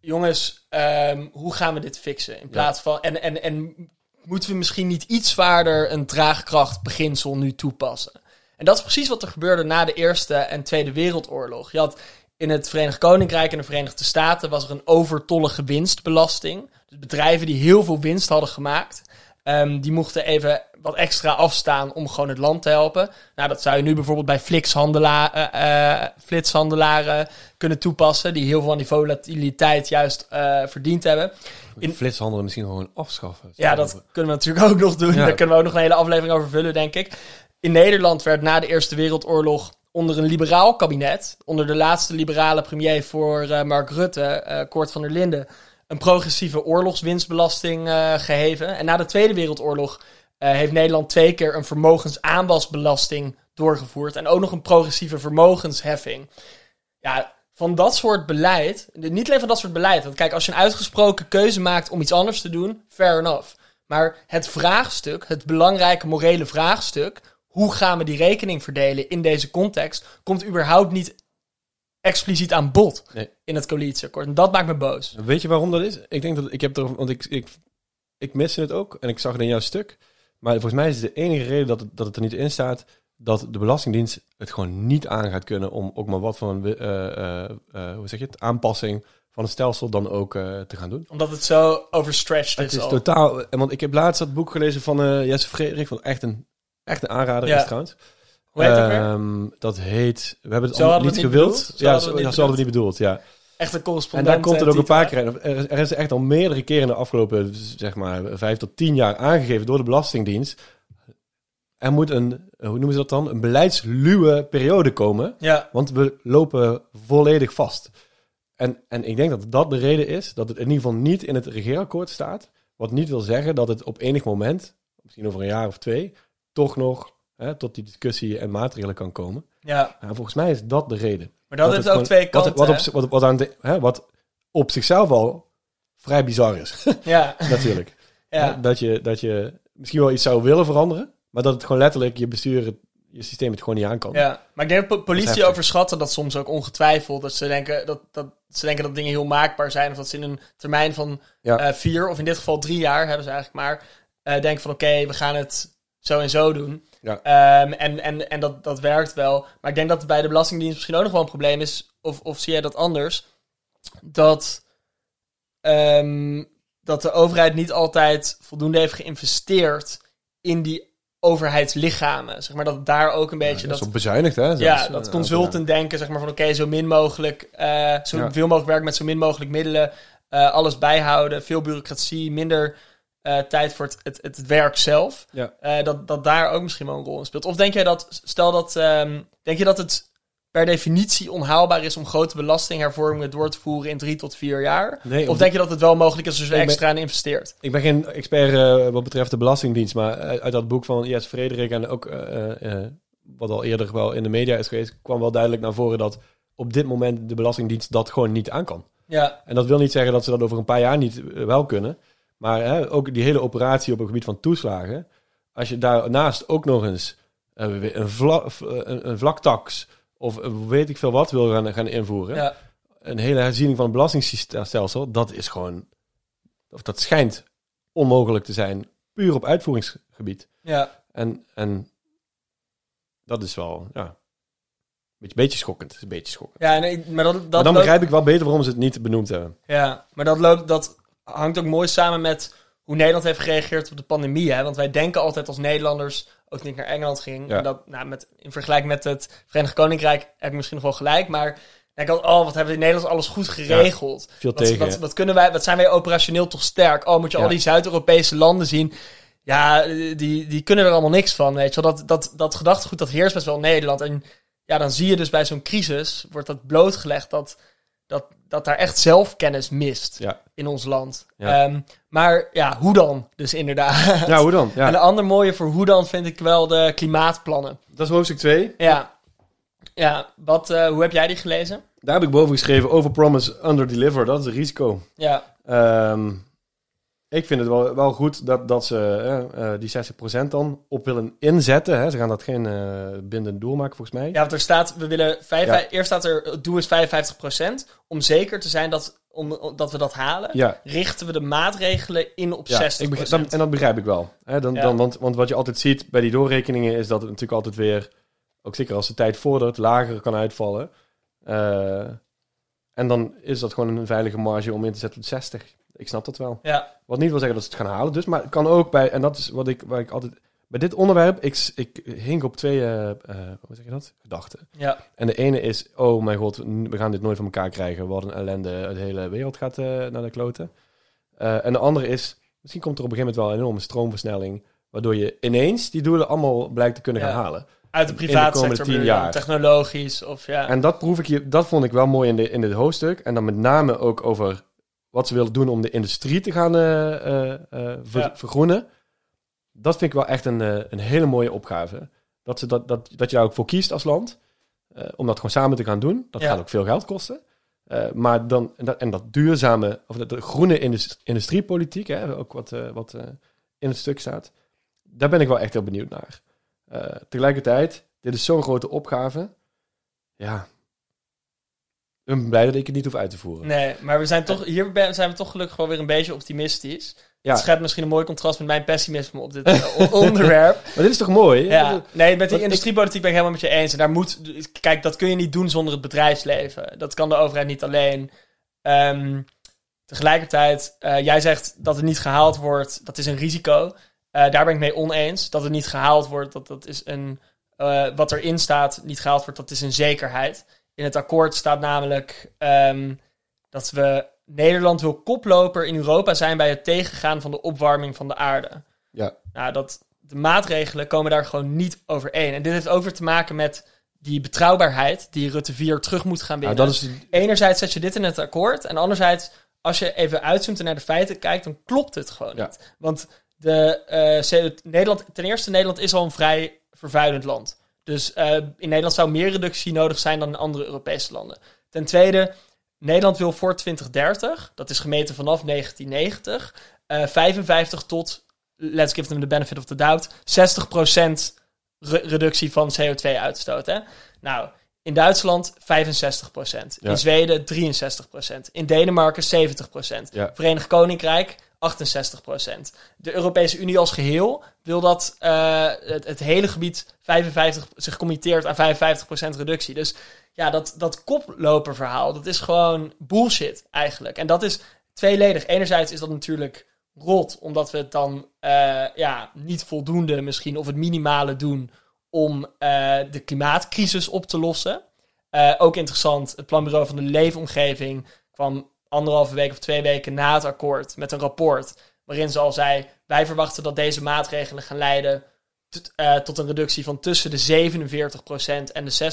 jongens, ehm, hoe gaan we dit fixen? In plaats van. En, en, en moeten we misschien niet iets zwaarder een draagkrachtbeginsel nu toepassen? En dat is precies wat er gebeurde na de Eerste en Tweede Wereldoorlog. Je had in het Verenigd Koninkrijk en de Verenigde Staten was er een overtollige winstbelasting. Dus bedrijven die heel veel winst hadden gemaakt, ehm, die mochten even wat extra afstaan om gewoon het land te helpen. Nou, dat zou je nu bijvoorbeeld bij eh, eh, flitshandelaren kunnen toepassen, die heel veel aan die volatiliteit juist eh, verdiend hebben. In- Flitshandelen misschien gewoon afschaffen. Ja, dat kunnen we natuurlijk ook nog doen. Ja. Daar kunnen we ook nog een hele aflevering over vullen, denk ik. In Nederland werd na de Eerste Wereldoorlog onder een liberaal kabinet, onder de laatste liberale premier voor Mark Rutte, Koort van der Linden, een progressieve oorlogswinstbelasting eh, geheven. En na de Tweede Wereldoorlog heeft Nederland twee keer een vermogensaanwasbelasting doorgevoerd. En ook nog een progressieve vermogensheffing. Ja, van dat soort beleid, niet alleen van dat soort beleid. Want kijk, als je een uitgesproken keuze maakt om iets anders te doen, fair enough. Maar het vraagstuk, het belangrijke morele vraagstuk, hoe gaan we die rekening verdelen in deze context, komt überhaupt niet expliciet aan bod Nee. in het coalitieakkoord. En dat maakt me boos. Weet je waarom dat is? Ik denk dat ik heb er, want ik, ik, ik miste het ook en ik zag het in jouw stuk. Maar volgens mij is de enige reden dat het, dat het er niet in staat dat de Belastingdienst het gewoon niet aan gaat kunnen om ook maar wat van een eh, eh, eh, hoe zeg je het, aanpassing van het stelsel dan ook te gaan doen. Omdat het zo overstretched Het is. is al. totaal, en want ik heb laatst dat boek gelezen van Jesse Frederik, van echt een, echt een aanrader Ja. is trouwens. Hoe heet? Ehm, dat heet, we hebben het Zo allemaal niet gewild. bedoeld? Zo ja, hadden zo, we ja, zo hadden we niet bedoeld, ja. Echt een En daar komt het ook een paar keer in. Er, er is echt al meerdere keren in de afgelopen, zeg maar, vijf tot tien jaar aangegeven door de Belastingdienst. Er moet een, hoe noemen ze dat dan? Een beleidsluwe periode komen. Ja, Want we lopen volledig vast. En, en ik denk dat dat de reden is dat het in ieder geval niet in het regeerakkoord staat. Wat niet wil zeggen dat het op enig moment, misschien over een jaar of twee, toch nog hè, tot die discussie en maatregelen kan komen. ja. Nou, volgens mij is dat de reden. Maar dat, heeft ook gewoon- twee wat, kanten. wat, op, wat, wat, aan de, hè, wat op zichzelf al vrij bizar is, ja, natuurlijk. ja. Dat, je, dat je misschien wel iets zou willen veranderen, maar dat het gewoon letterlijk je bestuur, het- je systeem het gewoon niet aan kan. Ja, maar ik denk dat po- politie overschatten dat soms ook ongetwijfeld. Dat ze, denken dat, dat ze denken dat dingen heel maakbaar zijn. Of dat ze in een termijn van Ja. eh, vier, of in dit geval drie jaar, hebben ze eigenlijk maar. eh, denken van oké, we gaan het zo en zo doen. Ja. Ehm, en en, en dat, dat werkt wel. Maar ik denk dat het bij de Belastingdienst misschien ook nog wel een probleem is. Of, of zie jij dat anders? Dat, ehm, dat de overheid niet altijd voldoende heeft geïnvesteerd in die overheidslichamen. Zeg maar dat daar ook een beetje dat is dat, bezuinigd, hè? ja, dat consultant denken, zeg maar van oké, zo min mogelijk, eh zo Ja. veel mogelijk werk met zo min mogelijk middelen, eh, alles bijhouden, veel bureaucratie, minder eh, tijd voor het, het, het werk zelf. Ja. Eh, dat, dat daar ook misschien wel een rol in speelt. Of denk jij dat, stel dat, ehm, denk je dat het per definitie onhaalbaar is om grote belastinghervormingen door te voeren in drie tot vier jaar? Nee, Of denk je dat het wel mogelijk is als je er Ik ben- extra in investeert? Ik ben geen expert eh, wat betreft de Belastingdienst, maar uit uit dat boek van Jes Frederik en ook wat al eerder wel in de media is geweest, kwam wel duidelijk naar voren dat op dit moment de Belastingdienst dat gewoon niet aan kan. Ja, En dat wil niet zeggen dat ze dat over een paar jaar niet wel kunnen. Maar hè, ook die hele operatie op het gebied van toeslagen. Als je daarnaast ook nog eens eh, een, vla, een, een vlaktax of eh, weet ik veel wat wil gaan, gaan invoeren. ja. Een hele herziening van het belastingstelsel, dat is gewoon, of dat schijnt onmogelijk te zijn, puur op uitvoeringsgebied. ja. En, en dat is wel, ja, een beetje, beetje schokkend. Is een beetje schokkend. Ja, nee, maar dat, dat maar dan loopt- begrijp ik wel beter waarom ze het niet benoemd hebben. Ja, maar dat, loopt, dat hangt ook mooi samen met hoe Nederland heeft gereageerd op de pandemie. Hè? Want wij denken altijd als Nederlanders, ook ik naar Engeland ging, Ja. en dat, nou, met, in vergelijking met het Verenigd Koninkrijk heb ik misschien nog wel gelijk, maar denk ik altijd, oh, wat hebben de Nederlanders alles goed geregeld. Veel Wat, tegen. wat, wat, kunnen wij, wat zijn wij operationeel toch sterk? Oh, moet je Ja. al die Zuid-Europese landen zien. Ja, die, die kunnen er allemaal niks van, weet je wel. Dat, dat, dat gedachtegoed, dat heerst best wel in Nederland. En ja, dan zie je dus bij zo'n crisis, wordt dat blootgelegd dat, dat, dat daar echt zelfkennis mist Ja. in ons land. Ja. Ehm, maar ja, hoe dan? Dus inderdaad. ja, hoe dan? Ja. En een ander mooie voor hoe dan vind ik wel de klimaatplannen. Dat is hoofdstuk 2. Ja, ja wat, eh, hoe heb jij die gelezen? Daar heb ik boven geschreven, overpromise, underdeliver. Dat is het risico. Ja, Ehm, ik vind het wel, wel goed dat, dat ze eh, die 60% dan op willen inzetten. Hè. Ze gaan dat geen eh, bindend doel maken, volgens mij. ja want er staat, we willen, vijf, Ja. eerst staat er, het doel is 55%. Om zeker te zijn dat, om, om- dat we dat halen, Ja, richten we de maatregelen in op ja 60%. ik begrijp, dat- en dat begrijp ik wel. Hè. Dan, dan, want, want wat je altijd ziet bij die doorrekeningen is dat het natuurlijk altijd weer, ook zeker als de tijd vordert, lager kan uitvallen. Eh, en dan is dat gewoon een veilige marge om in te zetten op 60. Ik snap dat wel. ja, Wat niet wil zeggen dat ze het gaan halen, dus. Maar het kan ook bij, en dat is wat ik, waar ik altijd... Bij dit onderwerp, ik, ik hink op twee, eh, hoe zeg je dat? Gedachten. ja, En de ene is, oh mijn god, we gaan dit nooit van elkaar krijgen. Wat een ellende, de hele wereld gaat eh, naar de kloten. En de andere is, misschien komt er op een gegeven moment wel een enorme stroomversnelling, waardoor je ineens die doelen allemaal blijkt te kunnen Ja. gaan halen. uit de In de private komende sector, tien je jaar. technologisch of ja. En dat proef ik hier, dat vond ik wel mooi in, de, in dit hoofdstuk. En dan met name ook over wat ze willen doen om de industrie te gaan eh, eh, eh, ver- Ja. vergroenen. Dat vind ik wel echt een, een hele mooie opgave. Dat, ze dat, dat, dat je daar ook voor kiest als land. om dat gewoon samen te gaan doen. Dat Ja. gaat ook veel geld kosten. Maar dan, en, dat, en dat duurzame, of dat, de groene indus- industriepolitiek, hè, ook wat, wat in het stuk staat. Daar ben ik wel echt heel benieuwd naar. Tegelijkertijd, dit is zo'n grote opgave. Ja, ben blij dat ik het niet hoef uit te voeren. Nee, maar we zijn toch, hier zijn we toch gelukkig wel weer een beetje optimistisch. Ja. Het schept misschien een mooi contrast met mijn pessimisme op dit eh, onderwerp. Maar dit is toch mooi? Ja, nee, met die industriepolitiek ben ik helemaal met je eens. En daar moet, kijk, dat kun je niet doen zonder het bedrijfsleven. Dat kan de overheid niet alleen. Ehm, tegelijkertijd, eh, jij zegt dat het niet gehaald wordt, dat is een risico. Eh, daar ben ik mee oneens. Dat het niet gehaald wordt, dat, dat is een, wat erin staat, niet gehaald wordt, dat is een zekerheid. In het akkoord staat namelijk ehm, dat we Nederland wil koploper in Europa zijn bij het tegengaan van de opwarming van de aarde. Ja. Nou, dat, de maatregelen komen daar gewoon niet overeen. En dit heeft ook weer te maken met die betrouwbaarheid die Rutte 4 terug moet gaan Nou, binnen. dat is, Enerzijds zet je dit in het akkoord. En anderzijds, als je even uitzoomt en naar de feiten kijkt, dan klopt het gewoon Ja. niet. Want de, eh, Nederland, ten eerste, Nederland is al een vrij vervuilend land. Dus eh, in Nederland zou meer reductie nodig zijn dan in andere Europese landen. Ten tweede, Nederland wil voor 2030, dat is gemeten vanaf 1990, eh 55 tot, let's give them the benefit of the doubt, 60% re- reductie van CO2-uitstoot. Hè? Nou, in Duitsland 65%. Ja. In Zweden 63%. In Denemarken 70%. Ja. Verenigd Koninkrijk 68%. De Europese Unie als geheel wil dat eh, het, hele gebied 55, zich committeert aan 55% reductie. Dus ja, dat, dat koploperverhaal, dat is gewoon bullshit eigenlijk. En dat is tweeledig. Enerzijds is dat natuurlijk rot, omdat we het dan eh, ja, niet voldoende misschien of het minimale doen om eh, de klimaatcrisis op te lossen. Ook interessant, het Planbureau van de Leefomgeving kwam anderhalve week of twee weken na het akkoord met een rapport waarin ze al zei, wij verwachten dat deze maatregelen gaan leiden eh, tot een reductie van tussen de 47% en de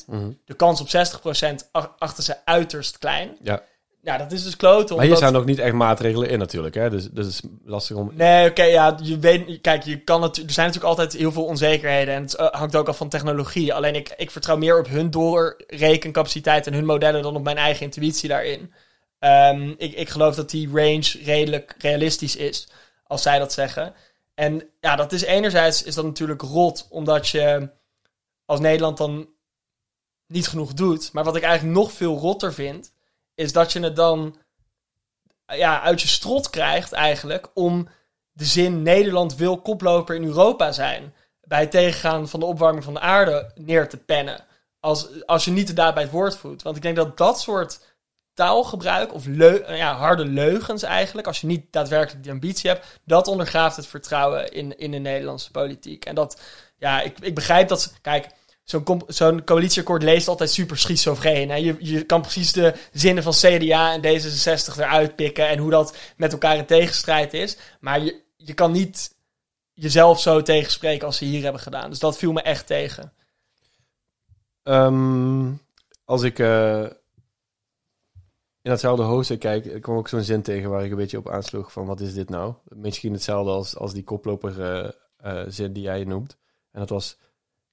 60%. Mhm. De kans op 60% ach- achten ze uiterst klein. Ja. Ja, dat is dus kloten. Maar hier zijn nog niet echt maatregelen in natuurlijk, hè? Dus, dus het is lastig om... Nee, oké, ja, je weet, kijk, je kan het, er zijn natuurlijk altijd heel veel onzekerheden en het eh, hangt ook af van technologie. Alleen ik, ik vertrouw meer op hun doorrekencapaciteit en hun modellen dan op mijn eigen intuïtie daarin. Ehm, ik, ik geloof dat die range redelijk realistisch is, als zij dat zeggen. En ja, dat is enerzijds is dat natuurlijk rot, omdat je als Nederland dan niet genoeg doet. Maar wat ik eigenlijk nog veel rotter vind, is dat je het dan ja, uit je strot krijgt eigenlijk om de zin Nederland wil koploper in Europa zijn. Bij het tegengaan van de opwarming van de aarde neer te pennen. Als, als je niet de daad bij het woord voert. Want ik denk dat dat soort taalgebruik, of ja, harde leugens eigenlijk, als je niet daadwerkelijk die ambitie hebt, dat ondergraaft het vertrouwen in, in de Nederlandse politiek. En dat, ja, ik, ik begrijp dat, ze- kijk, zo'n zo'n coalitieakkoord leest altijd super schizofreen. Hè? Je, je kan precies de zinnen van CDA en D66 eruit pikken en hoe dat met elkaar in tegenstrijd is. Maar je, je kan niet jezelf zo tegenspreken als ze hier hebben gedaan. Dus dat viel me echt tegen. Ehm, als ik eh, in datzelfde hoofdstuk kijk, ik kwam ook zo'n zin tegen waar ik een beetje op aansloeg van wat is dit nou? Misschien hetzelfde als, als die koploper eh, eh, zin die jij noemt. En dat was,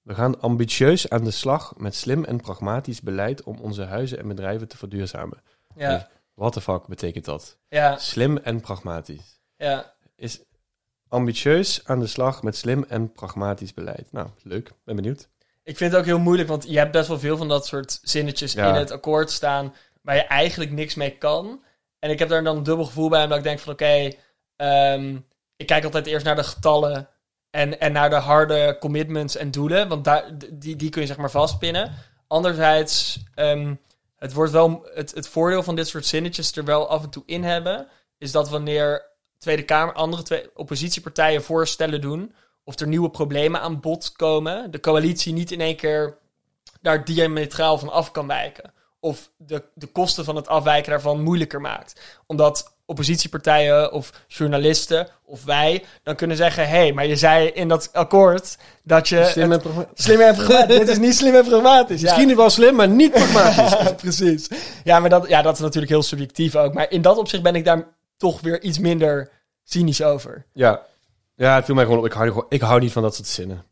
we gaan ambitieus aan de slag met slim en pragmatisch beleid om onze huizen en bedrijven te verduurzamen. Ja, What the fuck betekent dat? ja, Slim en pragmatisch. ja. Is ambitieus aan de slag met slim en pragmatisch beleid. Nou, leuk. Ben benieuwd. Ik vind het ook heel moeilijk, want je hebt best wel veel van dat soort zinnetjes Ja. in het akkoord staan waar je eigenlijk niks mee kan. En ik heb daar dan een dubbel gevoel bij, omdat ik denk van oké, ehm, ik kijk altijd eerst naar de getallen en, en naar de harde commitments en doelen, want daar, die, die kun je zeg maar vastpinnen. Anderzijds, ehm, het, wordt wel, het, het voordeel van dit soort zinnetjes er wel af en toe in hebben, is dat wanneer Tweede Kamer, andere twee oppositiepartijen voorstellen doen, of er nieuwe problemen aan bod komen, de coalitie niet in één keer daar diametraal van af kan wijken. Of de, de kosten van het afwijken daarvan moeilijker maakt. Omdat oppositiepartijen of journalisten of wij dan kunnen zeggen: hé, hey, maar je zei in dat akkoord dat je. Slim het- en pragmatisch. slim en pragmatisch. Dit is niet slim en pragmatisch. Ja. Misschien wel slim, maar niet pragmatisch. Precies. Ja, maar dat, ja, dat is natuurlijk heel subjectief ook. Maar in dat opzicht ben ik daar toch weer iets minder cynisch over. Ja. ja, het viel mij gewoon op. Ik hou, ik hou niet van dat soort zinnen.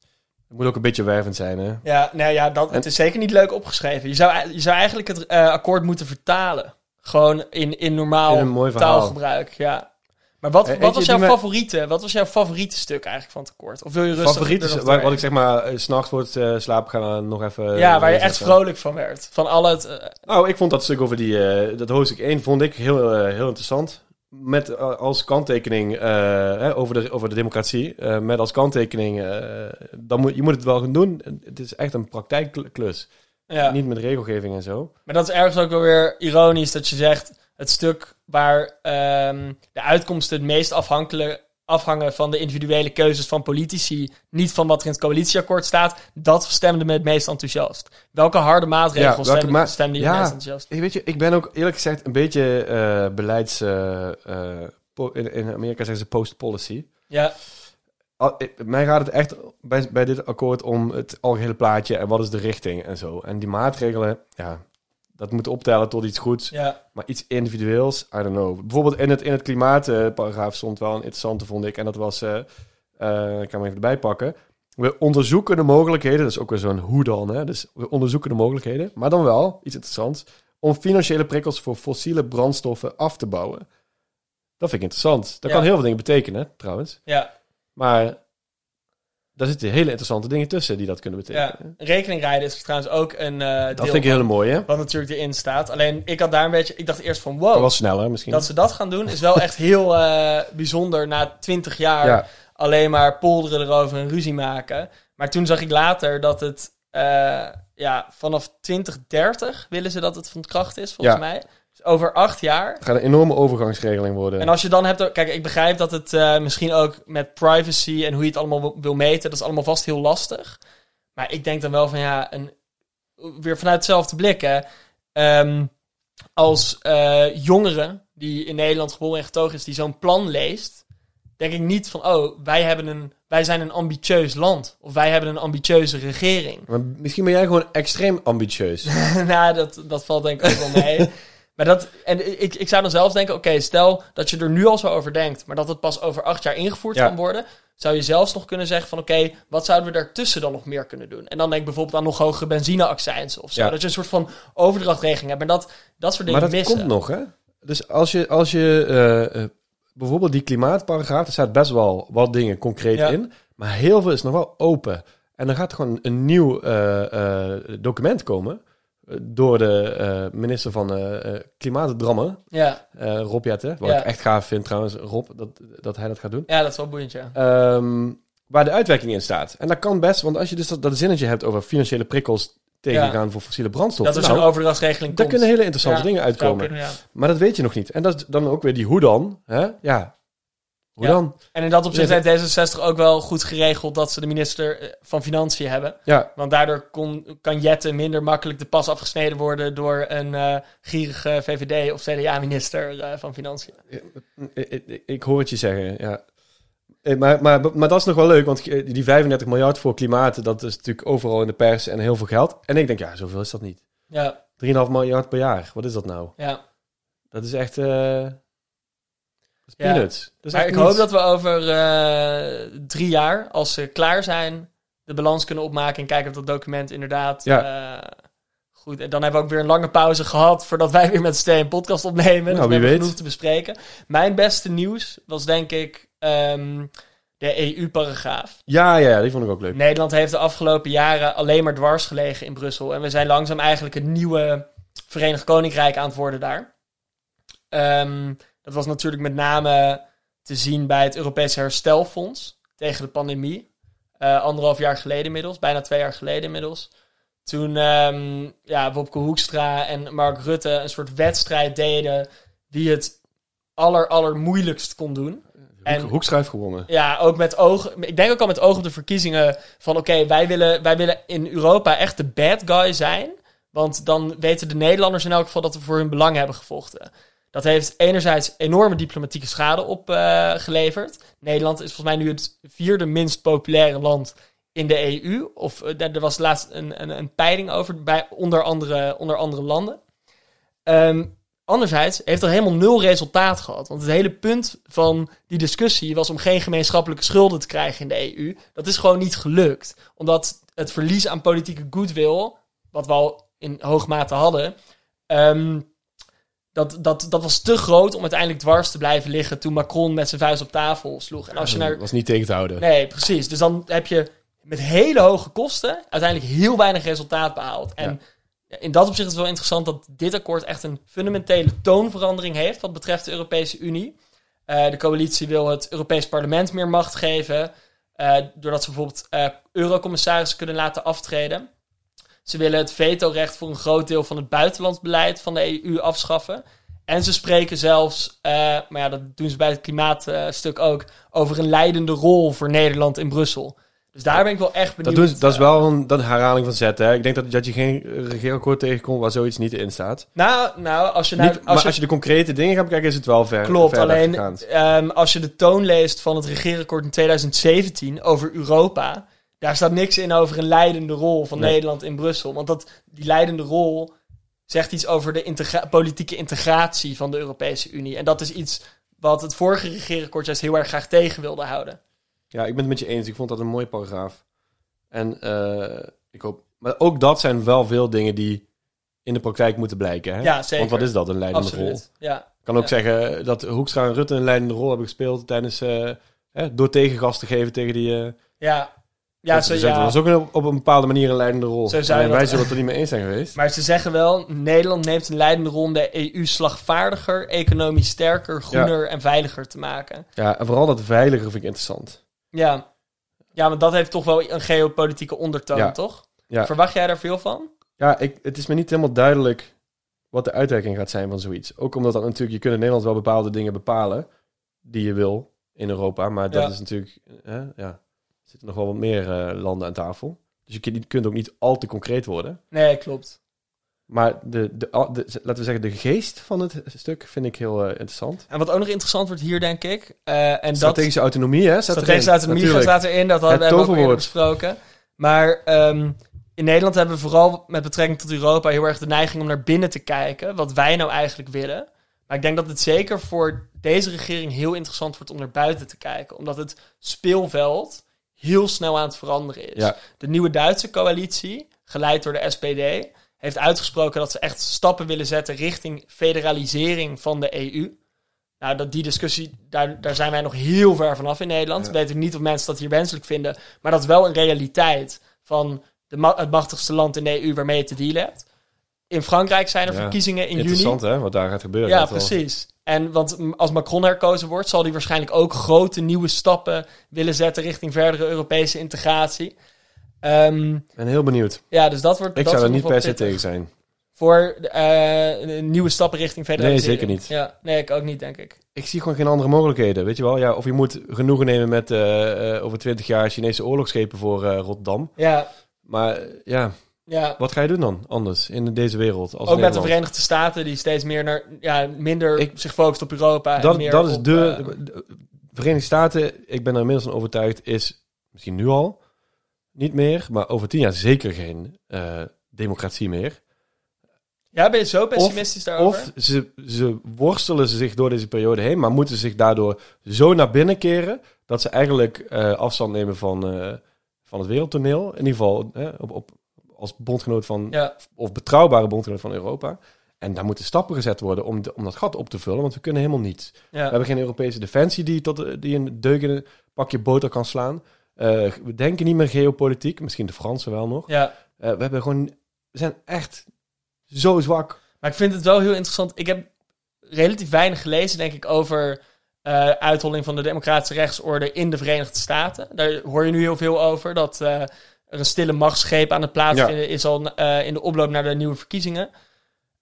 Het moet ook een beetje wervend zijn, hè? Ja, nee, ja dat, het is zeker niet leuk opgeschreven. Je zou, je zou eigenlijk het eh, akkoord moeten vertalen. Gewoon in, in normaal In taalgebruik, ja. Maar wat, Eh, wat was jouw favoriete? Wat was jouw favoriete stuk eigenlijk van het akkoord? Of wil je rustig Favoriet is wat ik zeg maar, eh, 's s'nachts voor het eh, slapen gaan eh, nog even... Ja, eh, waar je echt vrolijk van werd. Van al het... eh, Nou, ik vond dat stuk over die, eh, dat hoofdstuk 1 vond ik heel, eh, heel interessant. Met eh, als kanttekening eh, hè, over, de, over de democratie. eh, met als kanttekening, dan moet, je moet het wel gaan doen. Het is echt een praktijkklus. ja. Niet met regelgeving en zo. Maar dat is ergens ook wel weer ironisch dat je zegt... het stuk waar ehm, de uitkomsten het meest afhankelijk, afhangen van de individuele keuzes van politici... niet van wat er in het coalitieakkoord staat... dat stemde me het meest enthousiast. Welke harde maatregels Ja, welke stemde, ma- stemde je Ja. het meest enthousiast? Ik weet je, ik ben ook eerlijk gezegd een beetje eh, beleids... eh, eh, in, in Amerika zeggen ze post-policy. Ja, Al- ik- mij gaat het echt bij, bij dit akkoord om het algehele plaatje en wat is de richting en zo. En die maatregelen, ja, dat moet optellen tot iets goeds. ja, Maar iets individueels, I don't know. Bijvoorbeeld in het, in het klimaatparagraaf stond wel een interessante, vond ik. En dat was, eh, eh, ik kan hem even erbij pakken. We onderzoeken de mogelijkheden, dat is ook weer zo'n hoe dan, hè. Dus we onderzoeken de mogelijkheden, maar dan wel, iets interessants, om financiële prikkels voor fossiele brandstoffen af te bouwen. Dat vind ik interessant. Dat Ja. kan heel veel dingen betekenen, trouwens. ja, Maar daar zitten hele interessante dingen tussen die dat kunnen ja. betekenen. Rekening rijden is trouwens ook een eh Dat deel vind ik heel mooi, hè? wat natuurlijk erin staat. Alleen ik had daar een beetje... Ik dacht eerst van wow, Dat was sneller misschien. dat ze dat gaan doen is wel echt heel eh, bijzonder na twintig jaar ja. alleen maar polderen erover en ruzie maken. Maar toen zag ik later dat het eh, ja, vanaf 2030 willen ze dat het van kracht is, volgens Ja. mij. Over acht jaar. Het gaat een enorme overgangsregeling worden. En als je dan hebt... Kijk, ik begrijp dat het eh, misschien ook met privacy en hoe je het allemaal wil- meten, dat is allemaal vast heel lastig. Maar ik denk dan wel van ja, een, weer vanuit hetzelfde blik hè. Ehm, als eh jongere die in Nederland geboren en getogen is, die zo'n plan leest, denk ik niet van, oh, wij, hebben een, wij zijn een ambitieus land. Of wij hebben een ambitieuze regering. Maar misschien ben jij gewoon extreem ambitieus. nou, dat, dat valt denk ik ook wel mee. maar dat, en ik, ik zou dan zelf denken, oké, stel dat je er nu al zo over denkt, maar dat het pas over acht jaar ingevoerd Ja. kan worden, zou je zelfs nog kunnen zeggen van, oké, wat zouden we daartussen dan nog meer kunnen doen? En dan denk ik bijvoorbeeld aan nog hogere benzineaccijns of zo. Ja. Dat je een soort van overdrachtregeling hebt. En dat, dat soort dingen Maar dat missen. komt nog, hè? Dus als je, als je eh, eh, bijvoorbeeld die klimaatparagraaf, er staat best wel wat dingen concreet Ja. in, maar heel veel is nog wel open. En er gaat gewoon een nieuw eh, document komen door de eh, minister van eh, Klimaatdrammen, Ja. eh Rob Jetten. Wat Ja. ik echt gaaf vind trouwens, Rob, dat, dat hij dat gaat doen. ja, dat is wel boeiend, ja. Ehm, waar de uitwerking in staat. En dat kan best, want als je dus dat, dat zinnetje hebt over financiële prikkels tegengaan voor fossiele brandstoffen. Dat er nou, zo'n overdrachtsregeling daar kunnen hele interessante Ja, dingen uitkomen. ja. Maar dat weet je nog niet. En dat is dan ook weer die hoe dan. Hè? Ja, hoe Ja. dan? En in dat opzicht heeft D66 ook wel goed geregeld dat ze de minister eh, van Financiën hebben. Ja, Want daardoor kon, kan Jette minder makkelijk de pas afgesneden worden door een eh, gierige VVD of CDA-minister eh, van Financiën. ik, ik, ik hoor het je zeggen, ja. Maar, maar, maar dat is nog wel leuk, want die 35 miljard voor klimaat, dat is natuurlijk overal in de pers en heel veel geld. En ik denk, ja, zoveel is dat niet. 3,5 Ja, miljard per jaar, wat is dat nou? ja. Dat is echt... Ja. peanuts. Dat is Maar echt ik niets. hoop dat we over eh, drie jaar, als ze klaar zijn, de balans kunnen opmaken en kijken of dat document inderdaad Ja. eh, goed. En dan hebben we ook weer een lange pauze gehad voordat wij weer met Steen een podcast opnemen. dus Nou, we wie hebben weet. genoeg te bespreken. Mijn beste nieuws was denk ik ehm, de EU-paragraaf. Ja, ja, ja, die vond ik ook leuk. Nederland heeft de afgelopen jaren alleen maar dwars gelegen in Brussel. En we zijn langzaam eigenlijk het nieuwe Verenigd Koninkrijk aan het worden daar. Ehm, dat was natuurlijk met name te zien bij het Europese Herstelfonds tegen de pandemie. Eh, anderhalf jaar geleden inmiddels, bijna twee jaar geleden inmiddels. Toen ehm, ja, Wopke Hoekstra en Mark Rutte een soort wedstrijd deden wie het aller, aller moeilijkst kon doen. En... En- Hoekschrijf gewonnen. Ja, ook met oog. Ik denk ook al met oog op de verkiezingen. Van oké, wij, willen, wij willen in Europa echt de bad guy zijn. Want dan weten de Nederlanders in elk geval dat we voor hun belang hebben gevochten. Dat heeft enerzijds enorme diplomatieke schade opgeleverd. Nederland is volgens mij nu het vierde minst populaire land in de EU. Of eh, er was laatst een, een, een peiling over bij onder andere, onder andere landen. Ehm, anderzijds heeft dat helemaal nul resultaat gehad. Want het hele punt van die discussie was om geen gemeenschappelijke schulden te krijgen in de EU. Dat is gewoon niet gelukt. Omdat het verlies aan politieke goodwill, wat we al in hoge mate hadden, ehm, dat, dat, dat was te groot om uiteindelijk dwars te blijven liggen toen Macron met zijn vuist op tafel sloeg. En als je naar Dat was niet tegen te houden. Nee, precies. Dus dan heb je met hele hoge kosten uiteindelijk heel weinig resultaat behaald. En in dat opzicht is het wel interessant dat dit akkoord echt een fundamentele toonverandering heeft wat betreft de Europese Unie. Eh, de coalitie wil het Europees Parlement meer macht geven, eh, doordat ze bijvoorbeeld eh eurocommissarissen kunnen laten aftreden. Ze willen het vetorecht voor een groot deel van het buitenlandsbeleid van de EU afschaffen. En ze spreken zelfs, eh, maar ja, dat doen ze bij het klimaatstuk ook, over een leidende rol voor Nederland in Brussel. Dus daar ben ik wel echt Dat, benieuwd. ze- dat is eh, wel een, dat herhaling van zetten. Hè. Ik denk dat, dat je geen regeerakkoord tegenkomt waar zoiets niet in staat. Nou, nou, als je. Niet, maar als je, de concrete dingen gaat bekijken, is het wel ver. Klopt, alleen ehm, als je de toon leest van het regeerakkoord in 2017 over Europa, daar staat niks in over een leidende rol van Nee. Nederland in Brussel. Want dat, die leidende rol zegt iets over de integra- politieke integratie van de Europese Unie. En dat is iets wat het vorige regeerakkoord juist heel erg graag tegen wilde houden. Ja, ik ben het met je eens. Ik vond dat een mooie paragraaf. En eh, ik hoop... Maar ook dat zijn wel veel dingen die in de praktijk moeten blijken. Hè? Ja, zeker. Want wat is dat, een leidende rol? Ja. Ik kan ook Ja. zeggen dat Hoekstra en Rutte een leidende rol hebben gespeeld tijdens... eh, door tegengas te geven tegen die... eh Ja, ja, dat, zo, dat ja. was ook op een bepaalde manier een leidende rol. Zo je Alleen wij zullen het er niet mee eens zijn geweest. Maar ze zeggen wel, Nederland neemt een leidende rol om de EU slagvaardiger, economisch sterker, groener en veiliger te maken. Ja, en vooral dat veiliger vind ik interessant. Ja. Ja, want dat heeft toch wel een geopolitieke ondertoon, Ja. toch? Ja. Verwacht jij daar veel van? Ja, ik, het is me niet helemaal duidelijk wat de uitwerking gaat zijn van zoiets. Ook omdat dat natuurlijk, je kunt in Nederland wel bepaalde dingen bepalen die je wil in Europa. Maar dat Ja. is natuurlijk, hè, ja, zitten nog wel wat meer eh, landen aan tafel. Dus je kunt, ook niet al te concreet worden. Nee, klopt. Maar de, de, laten we zeggen, de geest van het stuk vind ik heel eh, interessant. En wat ook nog interessant wordt hier, denk ik. eh, en dat, Strategische autonomie, hè? strategische erin, autonomie natuurlijk. staat erin. Dat hadden we Het hebben we ook eerder besproken. Maar ehm, in Nederland hebben we vooral met betrekking tot Europa heel erg de neiging om naar binnen te kijken. Wat wij nou eigenlijk willen. Maar ik denk dat het zeker voor deze regering heel interessant wordt om naar buiten te kijken. Omdat het speelveld heel snel aan het veranderen is. Ja. De nieuwe Duitse coalitie, geleid door de SPD, heeft uitgesproken dat ze echt stappen willen zetten richting federalisering van de EU. Nou, dat, die discussie, daar, daar zijn wij nog heel ver vanaf in Nederland. Ja. Ik weet ook niet of mensen dat hier wenselijk vinden. Maar dat is wel een realiteit van de ma- het machtigste land in de EU waarmee je te dealen hebt. In Frankrijk zijn er Ja. verkiezingen in juni. Interessant, hè? Wat daar gaat gebeuren. Ja, wel. En want als Macron herkozen wordt, zal hij waarschijnlijk ook grote nieuwe stappen willen zetten richting verdere Europese integratie. Ik ben heel benieuwd. ja, dus dat wordt. Ik dat zou er niet per se tegen zijn. Voor eh, nieuwe stappen richting federalisering. Nee, zeker niet. Ja, nee, ik ook niet, denk ik. Ik zie gewoon geen andere mogelijkheden. Weet je wel? Ja, of je moet genoegen nemen met eh, eh, over twintig jaar Chinese oorlogsschepen voor Rotterdam. Ja, Maar ja, ja. wat ga je doen dan anders in deze wereld? Als Ook met de? Verenigde Staten, die steeds meer naar, ja, minder Ik- zich focust op Europa. en Dat, meer dat is op, de, eh, de Verenigde Staten, ik ben er inmiddels van overtuigd, is misschien nu al niet meer, maar over tien jaar zeker geen eh, democratie meer. ja, ben je zo pessimistisch daarover? Of ze, ze worstelen ze zich door deze periode heen, maar moeten zich daardoor zo naar binnen keren dat ze eigenlijk eh, afstand nemen van, van het wereldtoneel. In ieder geval op, op, als bondgenoot van, ja, of betrouwbare bondgenoot van Europa. En daar moeten stappen gezet worden om, de- om dat gat op te vullen, want we kunnen helemaal niets. We hebben geen Europese defensie die, tot, die een deuk in een pakje boter kan slaan. Eh, we denken niet meer geopolitiek, misschien de Fransen wel nog. ja. Eh, we, hebben gewoon, we zijn echt zo zwak. Maar ik vind het wel heel interessant. Ik heb relatief weinig gelezen, denk ik, over eh uitholling van de democratische rechtsorde in de Verenigde Staten. Daar hoor je nu heel veel over. Dat er een stille machtsgreep aan het plaatsvinden is al eh, in de oploop naar de nieuwe verkiezingen.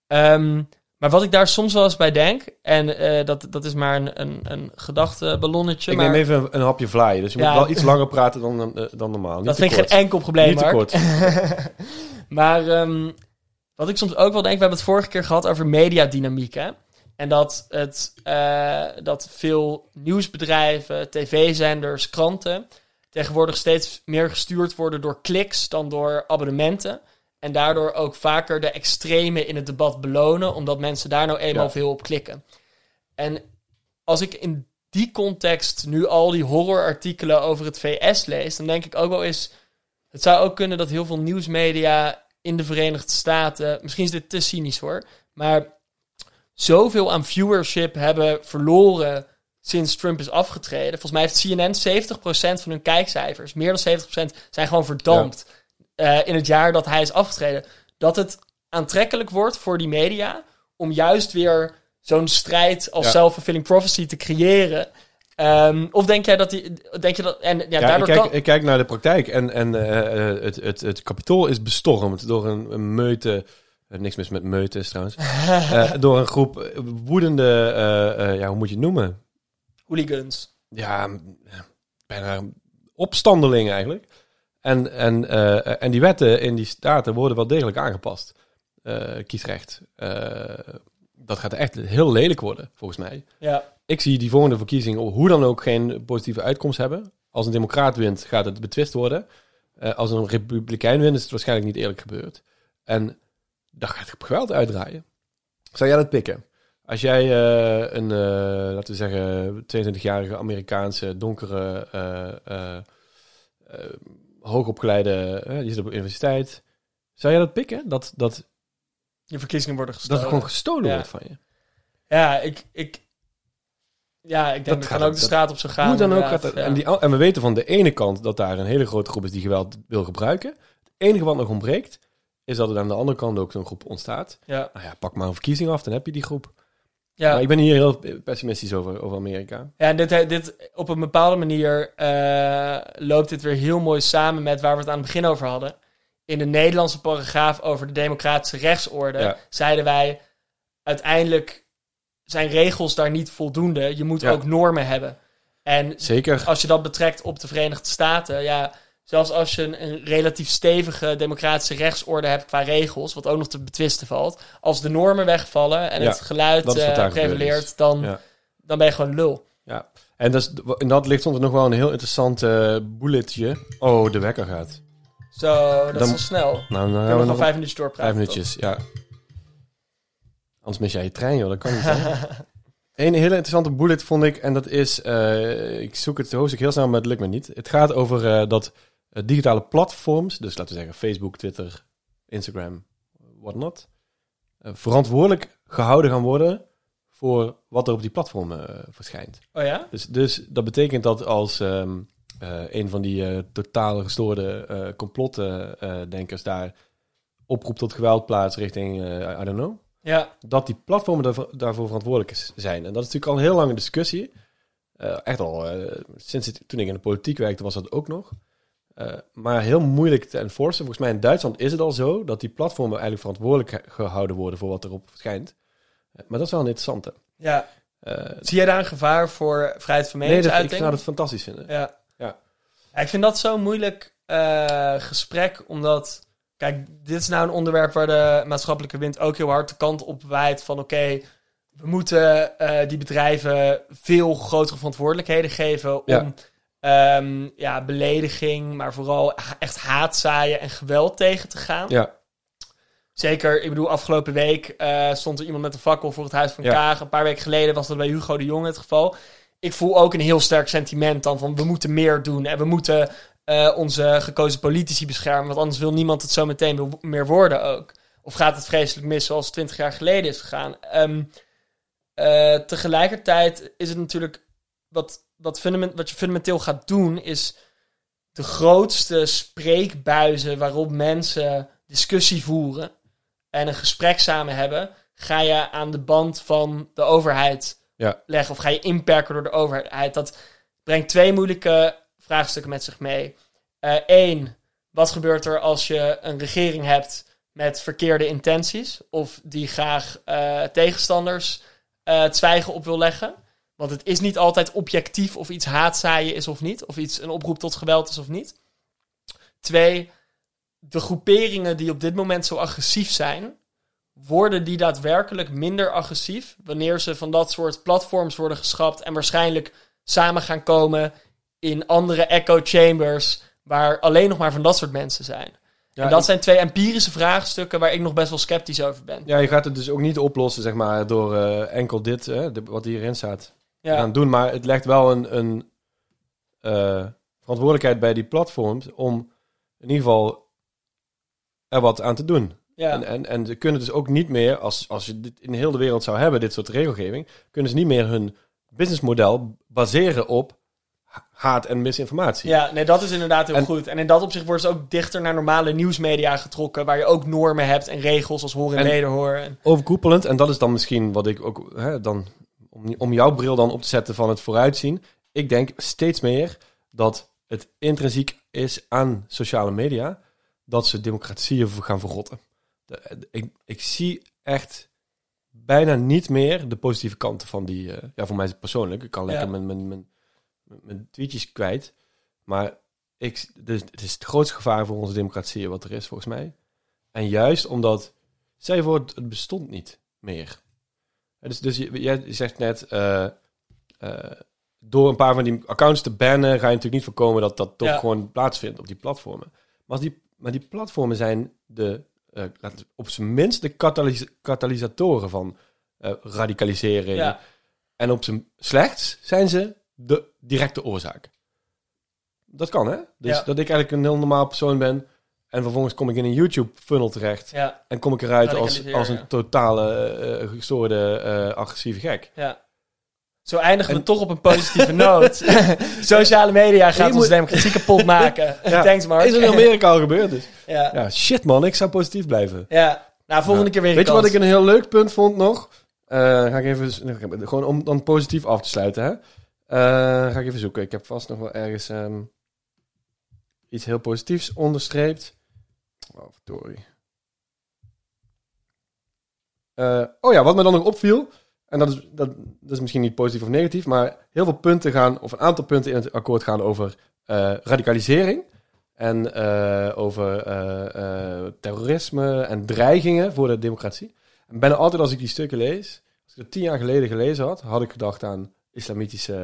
Ehm, maar wat ik daar soms wel eens bij denk, en eh, dat, dat is maar een, een, een gedachteballonnetje. Ik maar neem even een, een hapje vlaai, dus je Ja. moet wel iets langer praten dan, eh, dan normaal. Niet dat vind ik geen enkel probleem, Niet te kort. maar ehm, wat ik soms ook wel denk, we hebben het vorige keer gehad over mediadynamiek. Hè? En dat, het, dat veel nieuwsbedrijven, tv-zenders, kranten tegenwoordig steeds meer gestuurd worden door kliks dan door abonnementen. En daardoor ook vaker de extreme in het debat belonen, omdat mensen daar nou eenmaal Ja. veel op klikken. En als ik in die context nu al die horrorartikelen over het VS lees, dan denk ik ook wel eens. Het zou ook kunnen dat heel veel nieuwsmedia in de Verenigde Staten. Misschien is dit te cynisch hoor. Maar zoveel aan viewership hebben verloren sinds Trump is afgetreden. Volgens mij heeft CNN 70% van hun kijkcijfers, meer dan 70%, zijn gewoon verdampt eh, in het jaar dat hij is afgetreden. Dat het aantrekkelijk wordt voor die media om juist weer zo'n strijd als Ja. self-fulfilling prophecy te creëren. Ehm, of denk jij dat die. Denk je dat. En ja, Ja, ik, daardoor kijk, kan. ik kijk naar de praktijk en, en eh, eh, het, het, het kapitool is bestormd door een, een meute... niks mis met meutes trouwens. Door een groep woedende... ja, hoe moet je het noemen? Hooligans. Ja, bijna opstandelingen eigenlijk. En, en, eh, en die wetten in die staten worden wel degelijk aangepast. Eh, kiesrecht. Eh, dat gaat echt heel lelijk worden, volgens mij. Ja. Ik zie die volgende verkiezingen hoe dan ook geen positieve uitkomst hebben. Als een democraat wint, gaat het betwist worden. Als een republikein wint, is het waarschijnlijk niet eerlijk gebeurd. En dan gaat geweld uitdraaien. Zou jij dat pikken? Als jij eh, een, eh, laten we zeggen, 22-jarige Amerikaanse, donkere, eh, hoogopgeleide, die zit op universiteit. Zou jij dat pikken? Dat, dat, Je verkiezingen worden dat gestolen. er gewoon gestolen Ja. wordt van je? Ja, ik. ik ja, ik denk Dat dat, gaat kan ook de straat op zo gaan. Hoe dan ook gaat ja. En, die, en we weten van de ene kant dat daar een hele grote groep is die geweld wil gebruiken. Het enige wat nog ontbreekt, is dat er aan de andere kant ook zo'n groep ontstaat. ja. Nou ja, pak maar een verkiezing af, dan heb je die groep. Ja. Maar ik ben hier heel pessimistisch over, over Amerika. Ja, en dit, dit, op een bepaalde manier eh, loopt dit weer heel mooi samen met waar we het aan het begin over hadden. In de Nederlandse paragraaf over de democratische rechtsorde Ja. zeiden wij uiteindelijk zijn regels daar niet voldoende. Je moet Ja. ook normen hebben. En Zeker. als je dat betrekt op de Verenigde Staten, ja, zelfs als je een, een relatief stevige democratische rechtsorde hebt qua regels, wat ook nog te betwisten valt, als de normen wegvallen en Ja, het geluid wat eh, prevaleert, dan, Ja. dan ben je gewoon lul. Ja. En dat, is, in dat ligt soms nog wel een heel interessant eh bulletje. Oh, de wekker gaat. Zo, dat Dan- is wel snel. Nou, dan gaan we nog vijf minuutjes doorpraten. vijf minuutjes. Ja. Anders mis jij je trein, joh. Dat kan niet. Een hele interessante bullet vond ik, en dat is, eh, ik zoek het hoofdstuk heel snel, maar het lukt me niet. Het gaat over dat digitale platforms, dus laten we zeggen Facebook, Twitter, Instagram, whatnot, eh verantwoordelijk gehouden gaan worden voor wat er op die platformen eh, verschijnt. Oh ja? Dus, dus dat betekent dat als ehm, eh, een van die eh totaal gestoorde eh complotdenkers daar oproept tot geweld plaatst richting, eh, I don't know, Ja. dat die platformen daarvoor, daarvoor verantwoordelijk zijn. En dat is natuurlijk al een heel lange discussie. Eh, echt al eh, sinds het- toen ik in de politiek werkte was dat ook nog. Eh, maar heel moeilijk te enforcen. Volgens mij in Duitsland is het al zo dat die platformen eigenlijk verantwoordelijk ge- gehouden worden voor wat erop verschijnt. Eh, maar dat is wel een interessante. ja. Eh, Zie jij daar een gevaar voor vrijheid van nee, dat, ik meningsuiting? zou dat fantastisch vinden. Ja. Ja. Ja, Ik vind dat zo'n moeilijk gesprek, omdat... Kijk, dit is nou een onderwerp waar de maatschappelijke wind ook heel hard de kant op waait van... Oké, we moeten die bedrijven veel grotere verantwoordelijkheden geven om Ja. Ehm, ja, belediging, maar vooral ha- echt haatzaaien en geweld tegen te gaan. Ja, Zeker, ik bedoel, afgelopen week eh, stond er iemand met een fakkel voor het huis van Ja. Kaag. Een paar weken geleden was dat bij Hugo de Jonge het geval. Ik voel ook een heel sterk sentiment dan van we moeten meer doen. En we moeten eh, onze gekozen politici beschermen. Want anders wil niemand het zo meteen meer worden ook. Of gaat het vreselijk mis zoals het 20 jaar geleden is gegaan. Ehm, eh, tegelijkertijd is het natuurlijk wat, wat, fundament, wat je fundamenteel gaat doen, is de grootste spreekbuizen waarop mensen discussie voeren en een gesprek samen hebben, ga je aan de band van de overheid Ja. leggen of ga je inperken door de overheid. Dat brengt twee moeilijke vraagstukken met zich mee. Eén, wat gebeurt er als je een regering hebt met verkeerde intenties of die graag eh, tegenstanders eh, het zwijgen op wil leggen? Want het is niet altijd objectief of iets haatzaaien is of niet, of iets een oproep tot geweld is of niet. Twee, de groeperingen die op dit moment zo agressief zijn, worden die daadwerkelijk minder agressief wanneer ze van dat soort platforms worden geschrapt en waarschijnlijk samen gaan komen in andere echo chambers waar alleen nog maar van dat soort mensen zijn. ja, en dat zijn twee empirische vraagstukken waar ik nog best wel sceptisch over ben. ja, je gaat het dus ook niet oplossen zeg maar, door eh, enkel dit, hè, wat hierin staat, Ja, gaan doen. Maar het legt wel een, een eh, verantwoordelijkheid bij die platforms om in ieder geval er wat aan te doen. ja. En, en, en ze kunnen dus ook niet meer, als, als je dit in heel de wereld zou hebben, dit soort regelgeving, kunnen ze niet meer hun businessmodel baseren op ha- haat en misinformatie. Ja, nee, dat is inderdaad heel En- goed. En in dat opzicht worden ze ook dichter naar normale nieuwsmedia getrokken, waar je ook normen hebt en regels als hoor en, En- wederhoor. En, Overkoepelend, en dat is dan misschien wat ik ook, hè, dan, om, om jouw bril dan op te zetten van het vooruitzien. Ik denk steeds meer dat het intrinsiek is aan sociale media dat ze democratieën gaan verrotten. De- ik, ik zie echt bijna niet meer de positieve kanten van die, eh, ja voor mij is het persoonlijk, ik kan lekker Ja. mijn, mijn, mijn, mijn tweetjes kwijt, maar ik, dus, het is het grootste gevaar voor onze democratieën wat er is volgens mij. En juist omdat voor, het het bestond niet meer. Dus, dus je- jij zegt net, eh, eh, door een paar van die accounts te bannen, ga je natuurlijk niet voorkomen dat dat toch Ja. gewoon plaatsvindt op die platformen. Maar, als die, maar die platformen zijn de, eh, op zijn minst de katalysatoren van radicalisering. ja, En op zijn slechts zijn ze de directe oorzaak. Dat kan, hè? Dus Ja. dat ik eigenlijk een heel normaal persoon ben. En vervolgens kom ik in een YouTube-funnel terecht. ja, En kom ik eruit als, als een totale eh, gestoorde, eh, agressieve gek. ja. Zo eindigen we toch op een positieve noot. Sociale media gaat Je ons moet- democratie kapot maken. Ja. Thanks, Mark. Is er in Amerika al gebeurd dus. ja. Ja, shit man, ik zou positief blijven. ja. Nou, volgende keer weer Weet je wat ik een heel leuk punt vond nog? Eh, ga ik even, gewoon om dan positief af te sluiten, hè? Ga ik even zoeken. Ik heb vast nog wel ergens ehm, iets heel positiefs onderstreept. Oh, verdorie. Oh ja, wat me dan nog opviel, en dat is, dat, dat is misschien niet positief of negatief, maar heel veel punten gaan, of een aantal punten in het akkoord gaan over eh, radicalisering. En eh, over terrorisme en dreigingen voor de democratie. En bijna altijd als ik die stukken lees, als ik dat tien jaar geleden gelezen had, had ik gedacht aan islamitische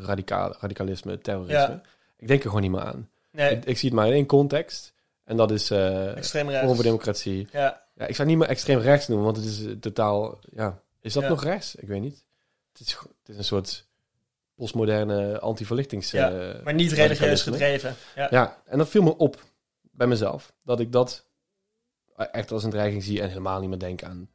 radicaal, radicalisme, terrorisme. Ja. Ik denk er gewoon niet meer aan. Nee, Ik, ik zie het maar in één context. En dat is eh extreem Forum rechts. voor Democratie. Ja, Ja, ik zou niet meer extreem rechts noemen, want het is eh, totaal... Ja, is dat Ja. nog rechts? Ik weet niet. Het is, het is een soort postmoderne anti-verlichtings... Ja, eh, maar niet religieus gedreven. Ja. Ja, en dat viel me op bij mezelf. Dat ik dat echt als een dreiging zie en helemaal niet meer denk aan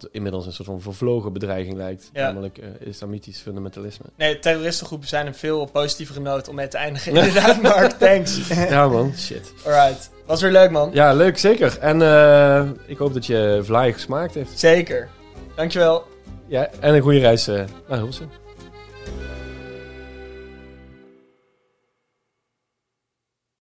wat inmiddels een soort van vervlogen bedreiging lijkt. Ja. Namelijk eh, islamitisch fundamentalisme. Nee, terroristengroepen zijn een veel positievere noot om mee te eindigen. Inderdaad, Mark. Thanks. ja man, shit. Alright. Was weer leuk, man. Ja, leuk, zeker. En eh, ik hoop dat je vlaai gesmaakt heeft. Zeker. Dankjewel. Ja, en een goede reis eh, naar Hilversum.